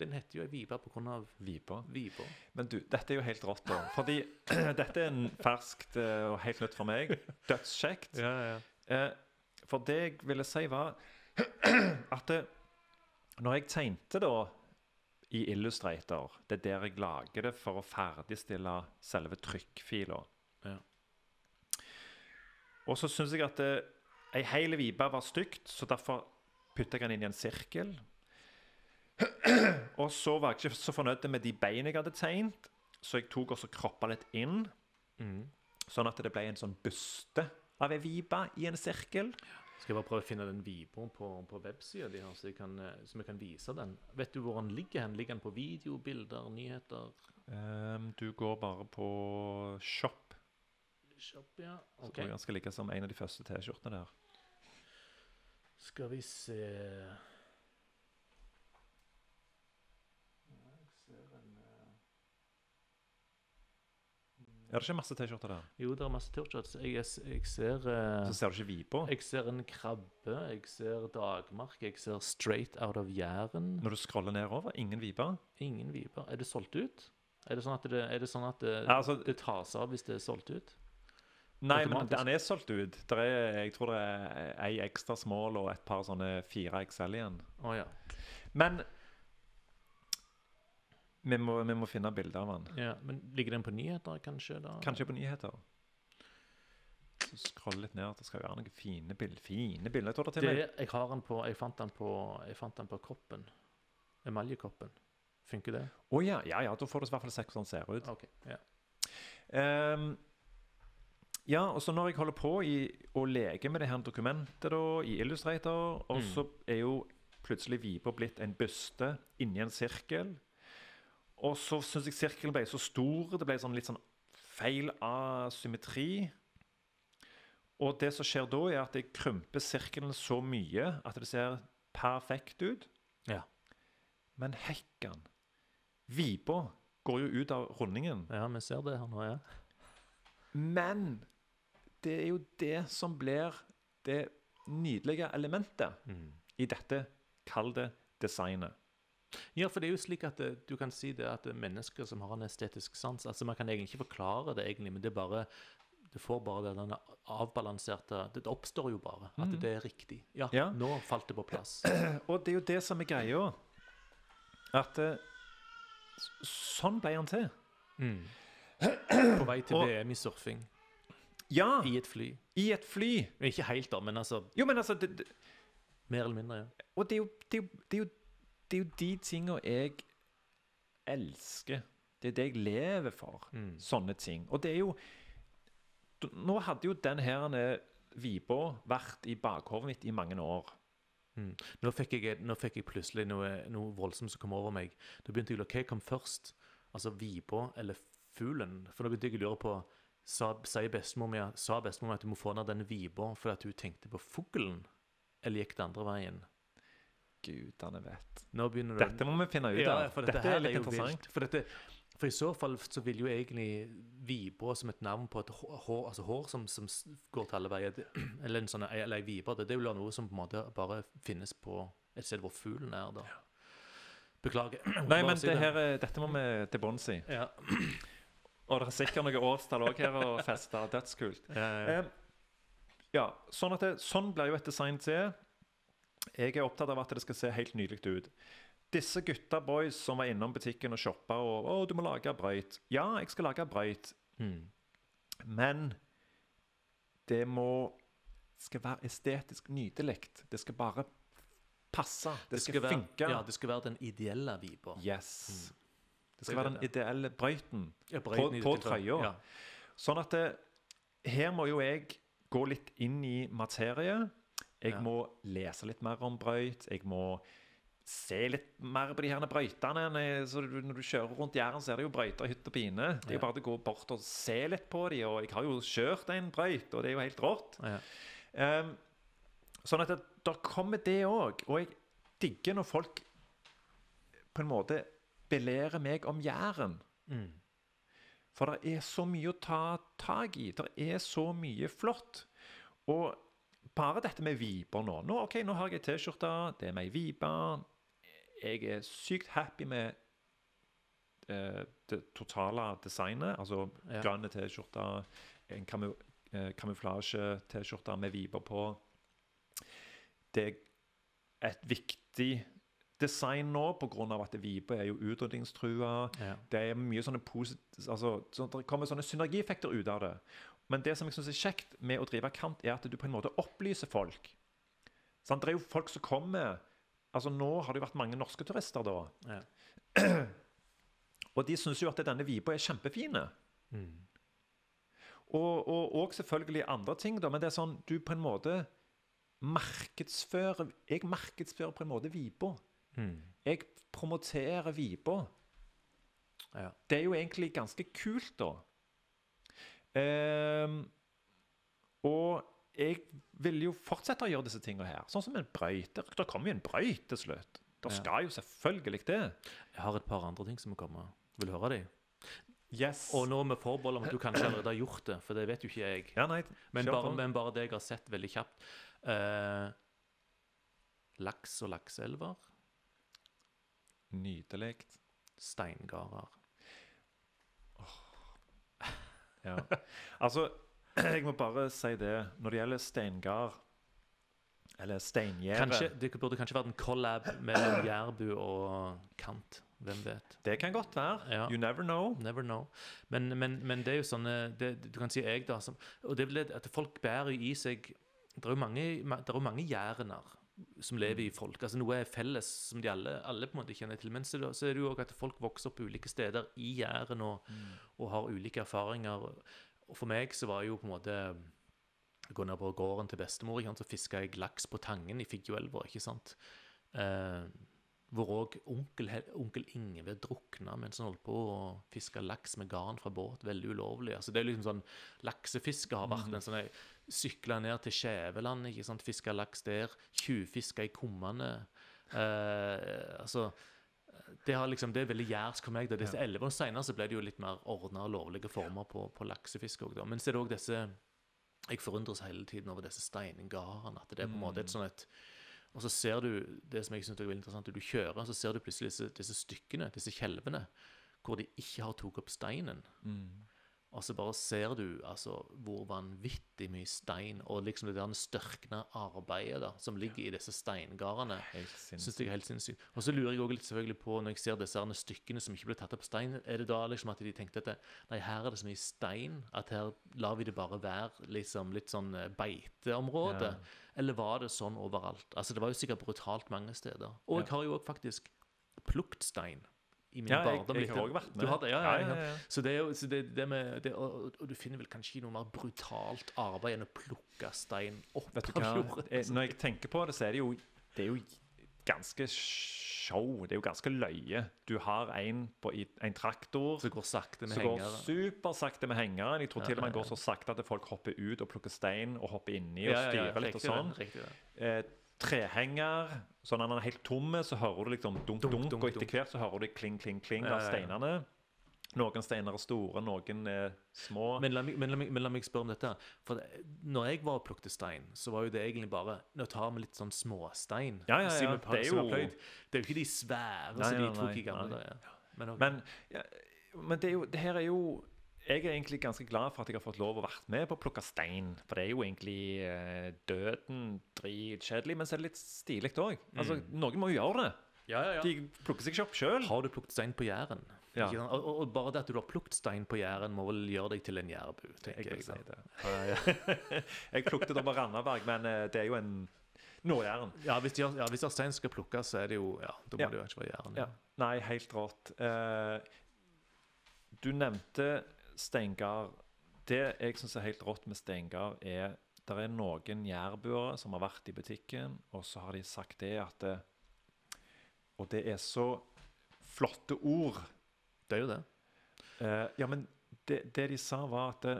den heter jo ei vipe av Viper. vipa. Men du, dette er jo helt rått, da. Fordi dette er en ferskt eh, og helt nytt for meg. Dødskjekt. Ja, ja. Eh, for det jeg ville si, var at når jeg tegnte da i Illustrator Det er der jeg lager det for å ferdigstille selve trykkfila. Ja. Og så syns jeg at det, ei hel vipe var stygt, så derfor putta jeg den inn i en sirkel. Og så var jeg ikke så fornøyd med de beina jeg hadde tegnet, så jeg tok også kroppa litt inn. Mm. Sånn at det ble en sånn buste av ei vipe i en sirkel. Skal jeg bare prøve å finne den vipa på, på websida her, så, kan, eh, så vi kan vise den. Vet du hvor den ligger hen? Ligger den på video, bilder, nyheter? Um, du går bare på shop. Shop, ja. Så Ok. tror jeg den skal ligge som en av de første T-skjortene der. Skal vi se jeg ser en, eh, Er det ikke masse T-skjorter der? Jo, det er masse T-skjorter. Jeg, jeg ser eh, Så ser du ikke vipa. Jeg ser en krabbe, jeg ser dagmark, jeg ser Straight Out of Jæren. Når du scroller nedover, ingen viper. Ingen viper. Er det solgt ut? Er det sånn at det, er det, sånn at det, Ja, altså- det tas av hvis det er solgt ut? Nei, men den er solgt ut. Er, jeg tror det er ei ekstra small og et par sånne fire XL igjen. Oh, ja. Men vi må, vi må finne bilder av den. ja. Men ligger den på nyheter, kanskje? da? Kanskje på nyheter. Så Skroll litt ned. Det skal være noen fine bilder. Fine bilder. Jeg tror det til meg. Det, jeg, har den på, jeg, fant den på, jeg fant den på koppen. Emaljekoppen. Funker det? Å ja, ja, ja, da får du i hvert fall se hvordan den ser ut. OK. Ja. Um, ja, og så når jeg holder på i å leke med det her dokumentet da, i Illustrator, og Mm. så er jo plutselig Viper blitt en byste inni en sirkel. Og så syns jeg sirkelen ble så stor, det ble sånn litt sånn feil asymmetri. Og det som skjer da, er at jeg krymper sirkelen så mye at det ser perfekt ut. Ja. Men hekkan, Vipa, går jo ut av rundingen. ja, vi ser det her nå, ja. Men det er jo det som blir det nydelige elementet i dette, kall det designet. Ja, for det er jo slik at eh, du kan si det at er mennesker som har en estetisk sans altså Man kan egentlig ikke forklare det, egentlig, men det er bare det får bare det denne avbalanserte Det oppstår jo bare at det er riktig. Ja, Mm. Ja. nå falt det på plass. Og det er jo det som er greia. At eh, sånn ble han til. På vei til VM i surfing. Ja, I et fly. i et fly. Ikke helt, da, men altså Jo, men altså det, det, mer eller mindre. ja. Og det er, jo, det, er jo, det, er jo, det er jo de tinga jeg elsker. Det er det jeg lever for. Mm. Sånne ting. Og det er jo Nå hadde jo den her Vibå vært i bakhovet mitt i mange år. Mm. Nå, fikk jeg, nå fikk jeg plutselig noe, noe voldsomt som kom over meg. Da begynte jeg å lure hva kom først. Altså Vibå eller fuglen? For da begynte jeg å lure på Sa, sa bestemor mi at du må få ned den Vibå fordi hun tenkte på fuglen? Eller gikk det andre veien? Gudene vet. Dette må vi finne ut ja, av. for Dette, dette, er litt jo interessant. For, dette, for i så fall så vil jo egentlig Vibra som et navn på et hår, altså hår som, som går til alle veier, eller en sånn eller vibra, det, det vil være noe som på en måte bare finnes på et sted hvor fuglen er. da. Beklager. Nei, men det her, er- dette må vi til bunns i. Ja. Og det er sikkert noen årstall òg her å feste. Dødskult. Ja, ja. Um, ja, sånn, at det, sånn blir jo et design til. Jeg er opptatt av at det skal se helt nydelig ut. Disse gutta boys som var innom butikken og shoppa og 'Å, du må lage brøyt'. Ja, jeg skal lage brøyt, Mm. men det må skal være estetisk nydelig. Det skal bare passe. Det, skal, være, funke. Ja, det skal være den ideelle vipa. Yes. Det Det skal det være den ideelle brøyten. Ja, brøyten på, på trøya. Ja. Sånn at det, her må jo jeg gå litt inn i materie. Jeg må lese litt mer om brøyt. Jeg må se litt mer på de her brøytene. når du kjører rundt Jæren, så er det jo brøyter i hytt og pine. Det er jo bare å gå bort og se litt på de, og jeg har jo kjørt en brøyt, og det er jo helt rått. Ja. Ehm, sånn at det, kommer det òg. Og jeg digger når folk på en måte belærer meg om Jæren. Mm. For det er så mye å ta tak i. Det er så mye flott. Og bare dette med viper nå. Nå, ok, nå har jeg ei T-skjorte, det er med ei vipe. Jeg er sykt happy med eh, det totale designet. Altså Ja. grønne T-skjorter, en kamu, eh, kamuflasje-T-skjorte med viper på. Det er et viktig design nå, pga. at viper er jo utrydningstrua. Ja. Det er mye sånne posit altså, så det kommer sånne synergieffekter ut av det. Men det som jeg synes er kjekt med å drive kant, er at du på en måte opplyser folk. Sant? Det er jo folk som kommer altså Nå har det jo vært mange norske turister, da. Ja. Og de syns jo at denne vipa er kjempefine. Mm. Og, og, og selvfølgelig andre ting, da. Men det er sånn du på en måte markedsfører Jeg markedsfører på en måte vipa. Mm. Jeg promoterer vipa. Ja. Det er jo egentlig ganske kult, da. Ehm, og jeg vil jo fortsette å gjøre disse tingene her. Sånn som en brøyt. Det kommer jo en brøyt til slutt. Det skal jo selvfølgelig det. Jeg har et par andre ting som må komme. Vil du høre de? Yes. Og nå med forbehold om at du kanskje allerede har gjort det, for det vet jo ikke jeg. ja, nei, Men bare, men bare det jeg har sett veldig kjapt. Eh, laks og lakseelver. Nydelig. Steingarder. Ja. Altså, jeg må bare si det. Når det gjelder steingard, eller steingjerde det burde kanskje vært en collab mellom Jærbu og Kant. Hvem vet? Det kan godt være. Ja. You never know. Never know. Men, men, men det er jo sånne det, Du kan si jeg, da. Som, og det er vel at folk bærer i seg Det er jo mange, ma- det er jo mange jærener som lever i folk. altså Noe er felles som de alle, alle på en måte kjenner til. Men så, er det- så er det jo òg at folk vokser opp på ulike steder i Jæren og, og har ulike erfaringer. Og for meg så var jo på en måte Gå ned på gården til bestemor, så fiska jeg laks på Tangen i Figgjoelva. Eh, hvor òg onkel, onkel Ingve drukna mens han holdt på å fiske laks med garn fra båt. Veldig ulovlig. altså det er liksom sånn, Laksefiske har vært en sånn Sykla ned til Skjæveland, ikke sant, fiska laks der. Tjuvfiska i kummene. Eh, altså det, har liksom, det er veldig jærsk for meg. Da. Disse elleve år senere ble det jo litt mer ordna og lovlige former på, på laksefiske. også da. Men så er det òg disse Jeg forundres hele tiden over disse steingardene. At det er på en måte et sånn et og så ser du det som jeg synes er veldig interessant, du kjører, så ser du plutselig disse, disse stykkene, disse kjelvene, hvor de ikke har tatt opp steinen. Og så bare ser du altså, hvor vanvittig mye stein og liksom det der størkna arbeidet da, som ligger i disse steingardene. Syns jeg er helt sinnssykt. Og så lurer jeg også litt selvfølgelig på, når jeg ser disse stykkene som ikke ble tatt opp stein, er det da liksom at de tenkte at nei, her er det så mye stein at her lar vi det bare være liksom litt sånn eh, beiteområde? Ja. Eller var det sånn overalt? Altså Det var jo sikkert brutalt mange steder. Og jeg har jo også faktisk plukket stein i min Ja, barndom. jeg jeg, har òg vært med. Du har det, ja, ja, ja. ja. Så det så det, det med det, og, og du finner vel kanskje ikke noe mer brutalt arbeid enn å plukke stein opp Vet du av hva? Eh, Når jeg tenker på det, så er det jo, det er jo ganske show. Det er jo ganske løye. Du har en, på, en traktor som går sakte med som går supersakte med hengeren. Jeg tror til og med den går så sakte at folk hopper ut og plukker stein og hopper inni og styrer litt og sånn. riktig det. Eh, trehenger. Så når den er helt tomme, så hører du liksom dunk, Dunk, dunk, dunk, og etter hvert så hører du kling, kling, kling av steinene. Noen steiner er store, noen er små. Men la, meg, men, la meg, men la meg spørre om dette. For når jeg var og plukket stein, så var jo det egentlig bare Nå tar vi litt sånn småstein. Ja, ja, ja, det er jo- Det er jo ikke de svære som de tok i gamle dager. Men, okay. Men, ja, men det, er jo, det her er jo Jeg er egentlig ganske glad for at jeg har fått lov å vært med på å plukke stein. For det er jo egentlig eh, døden dritkjedelig, men så er det litt stilig òg. Altså, Noen må jo gjøre det. ja, ja, ja. De plukker seg ikke opp sjøl. Har du plukket stein på Jæren? Ja. Ikke sant? Og, og, og bare det at du har plukket stein på Jæren, må vel gjøre deg til en jærbu, tenker Jeg jeg. si det. Jeg plukket det på Randaberg, men eh, det er jo en Nord-Jæren. Ja, hvis de har, ja, hvis de har stein som skal plukkes, så er det jo Ja, da må Ja. det jo ikke være Jæren. Ja. Nei, helt rått. Uh, du nevnte steingard. Det jeg syns er helt rått med steingard, er det er noen jærbuere som har vært i butikken, og så har de sagt det at det, og det er så flotte ord. Det er jo det. Eh, ja, men det, det de sa, var at det,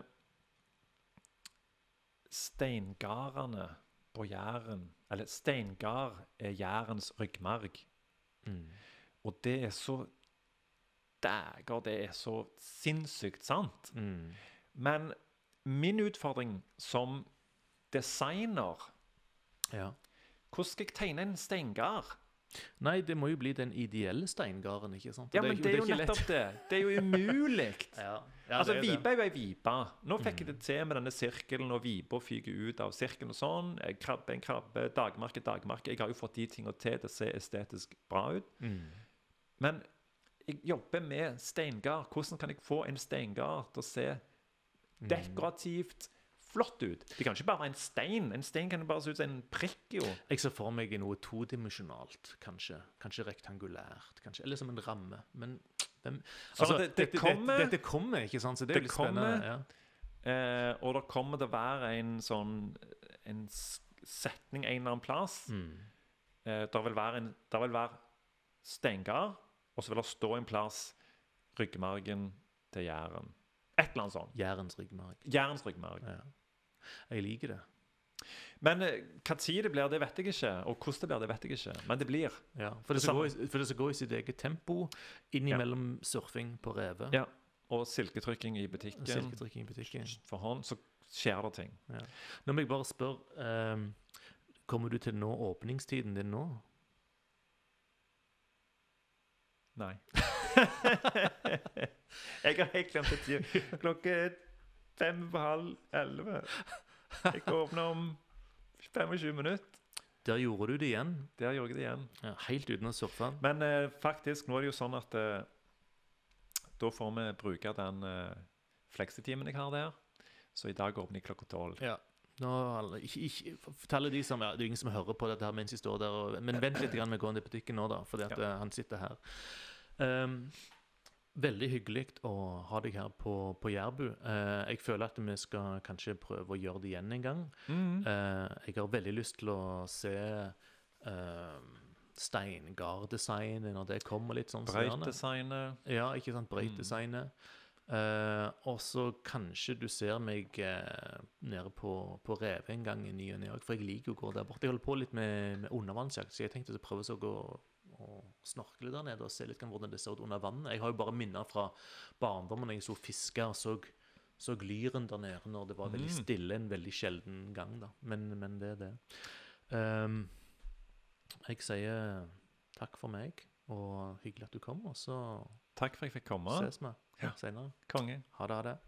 steingardene på Jæren Eller steingard er Jærens ryggmarg. Mm. Og det er så Dæger, det er så sinnssykt sant. Mm. Men min utfordring som designer Ja. Hvordan skal jeg tegne en steingard? Nei, det må jo bli den ideelle steingarden, ikke sant? Ja, men det er jo det er jo nettopp det. Det er jo umulig. Ja, ja altså, vipa er jo er ei vipe. Nå fikk jeg det til med denne sirkelen, og vipa fyker ut av sirkelen og sånn. Krabbe en krabbe, dagmarke dagmarke. Jeg har jo fått de tingene til Det ser estetisk bra ut. Mm. Men jeg jobber med steingard. Hvordan kan jeg få en steingard til å se Mm. dekorativt flott ut? Det kan ikke bare være en stein. En stein kan jo bare se ut som en prikk, jo. Jeg ser for meg noe todimensjonalt, kanskje. Kanskje rektangulært, kanskje. Eller som en ramme. Men hvem Sånn altså, det, det- det kommer- dette, kommer, ikke sant? Så det er Det litt spennende. Ja. Eh, og det kommer til å være en sånn en setning en eller annen plass. Mm. Eh, det vil være en, det vil være steingard, og så vil det stå en plass ryggmargen til Jæren. Et eller annet sånt. Jærens ryggmarg. Jærens ryggmarg. Ja. Jeg liker det. Men eh, hva tid det blir, det vet jeg ikke. Og hvordan det blir, det vet jeg ikke. Men det blir. Ja, for, det skal gå, i- sitt eget tempo innimellom surfing på revet Ja. Og silketrykking i butikken. silketrykking i butikken. For hånd, så skjer det ting. Nå må jeg bare spørre um, Kommer du til nå åpningstiden din nå? Nei. jeg har helt glemt et tid. Klokka er fem på halv elleve. Jeg åpner om 25 minutter. Der gjorde du det igjen. Der gjorde jeg det igjen. Ja, helt uten å surfe. Men eh, faktisk, nå er det jo sånn at eh, da får vi bruke den eh, fleksitimen jeg har der. Så i dag åpner jeg klokka tolv. Ja. Nå, ikke, ikke, fortell de som, ja, Det er ingen som hører på dette her mens de står der. Og, men vent litt grann med å gå inn i butikken nå, da, fordi at Ja. eh, han sitter her. Ehm, veldig hyggelig å ha deg her på, på Jærbu. Uh, jeg føler at vi skal kanskje prøve å gjøre det igjen en gang. Mm. Uh, jeg har veldig lyst til å se uh, steingarddesignet når det kommer litt sånn. så gjerne. Ja, ikke sant, Mm. Uh, Eh, og så kanskje du ser meg uh, nede på, på Reve en gang i ny og ne òg, for jeg liker å gå der borte. Jeg holder på litt med, med undervannsjakt, så jeg tenkte å prøve å gå og snorkle der nede og se litt hvordan det ser ut under vannet. Jeg har jo bare minner fra barndommen da jeg så fiske og så, så lyren der nede når det var veldig Mm. stille en veldig sjelden gang, da. Men, men det er det. Um, jeg sier takk for meg, og hyggelig at du kom, og så Takk for at jeg fikk komme. ses vi Ja. senere. Konge. Ha det, ha det.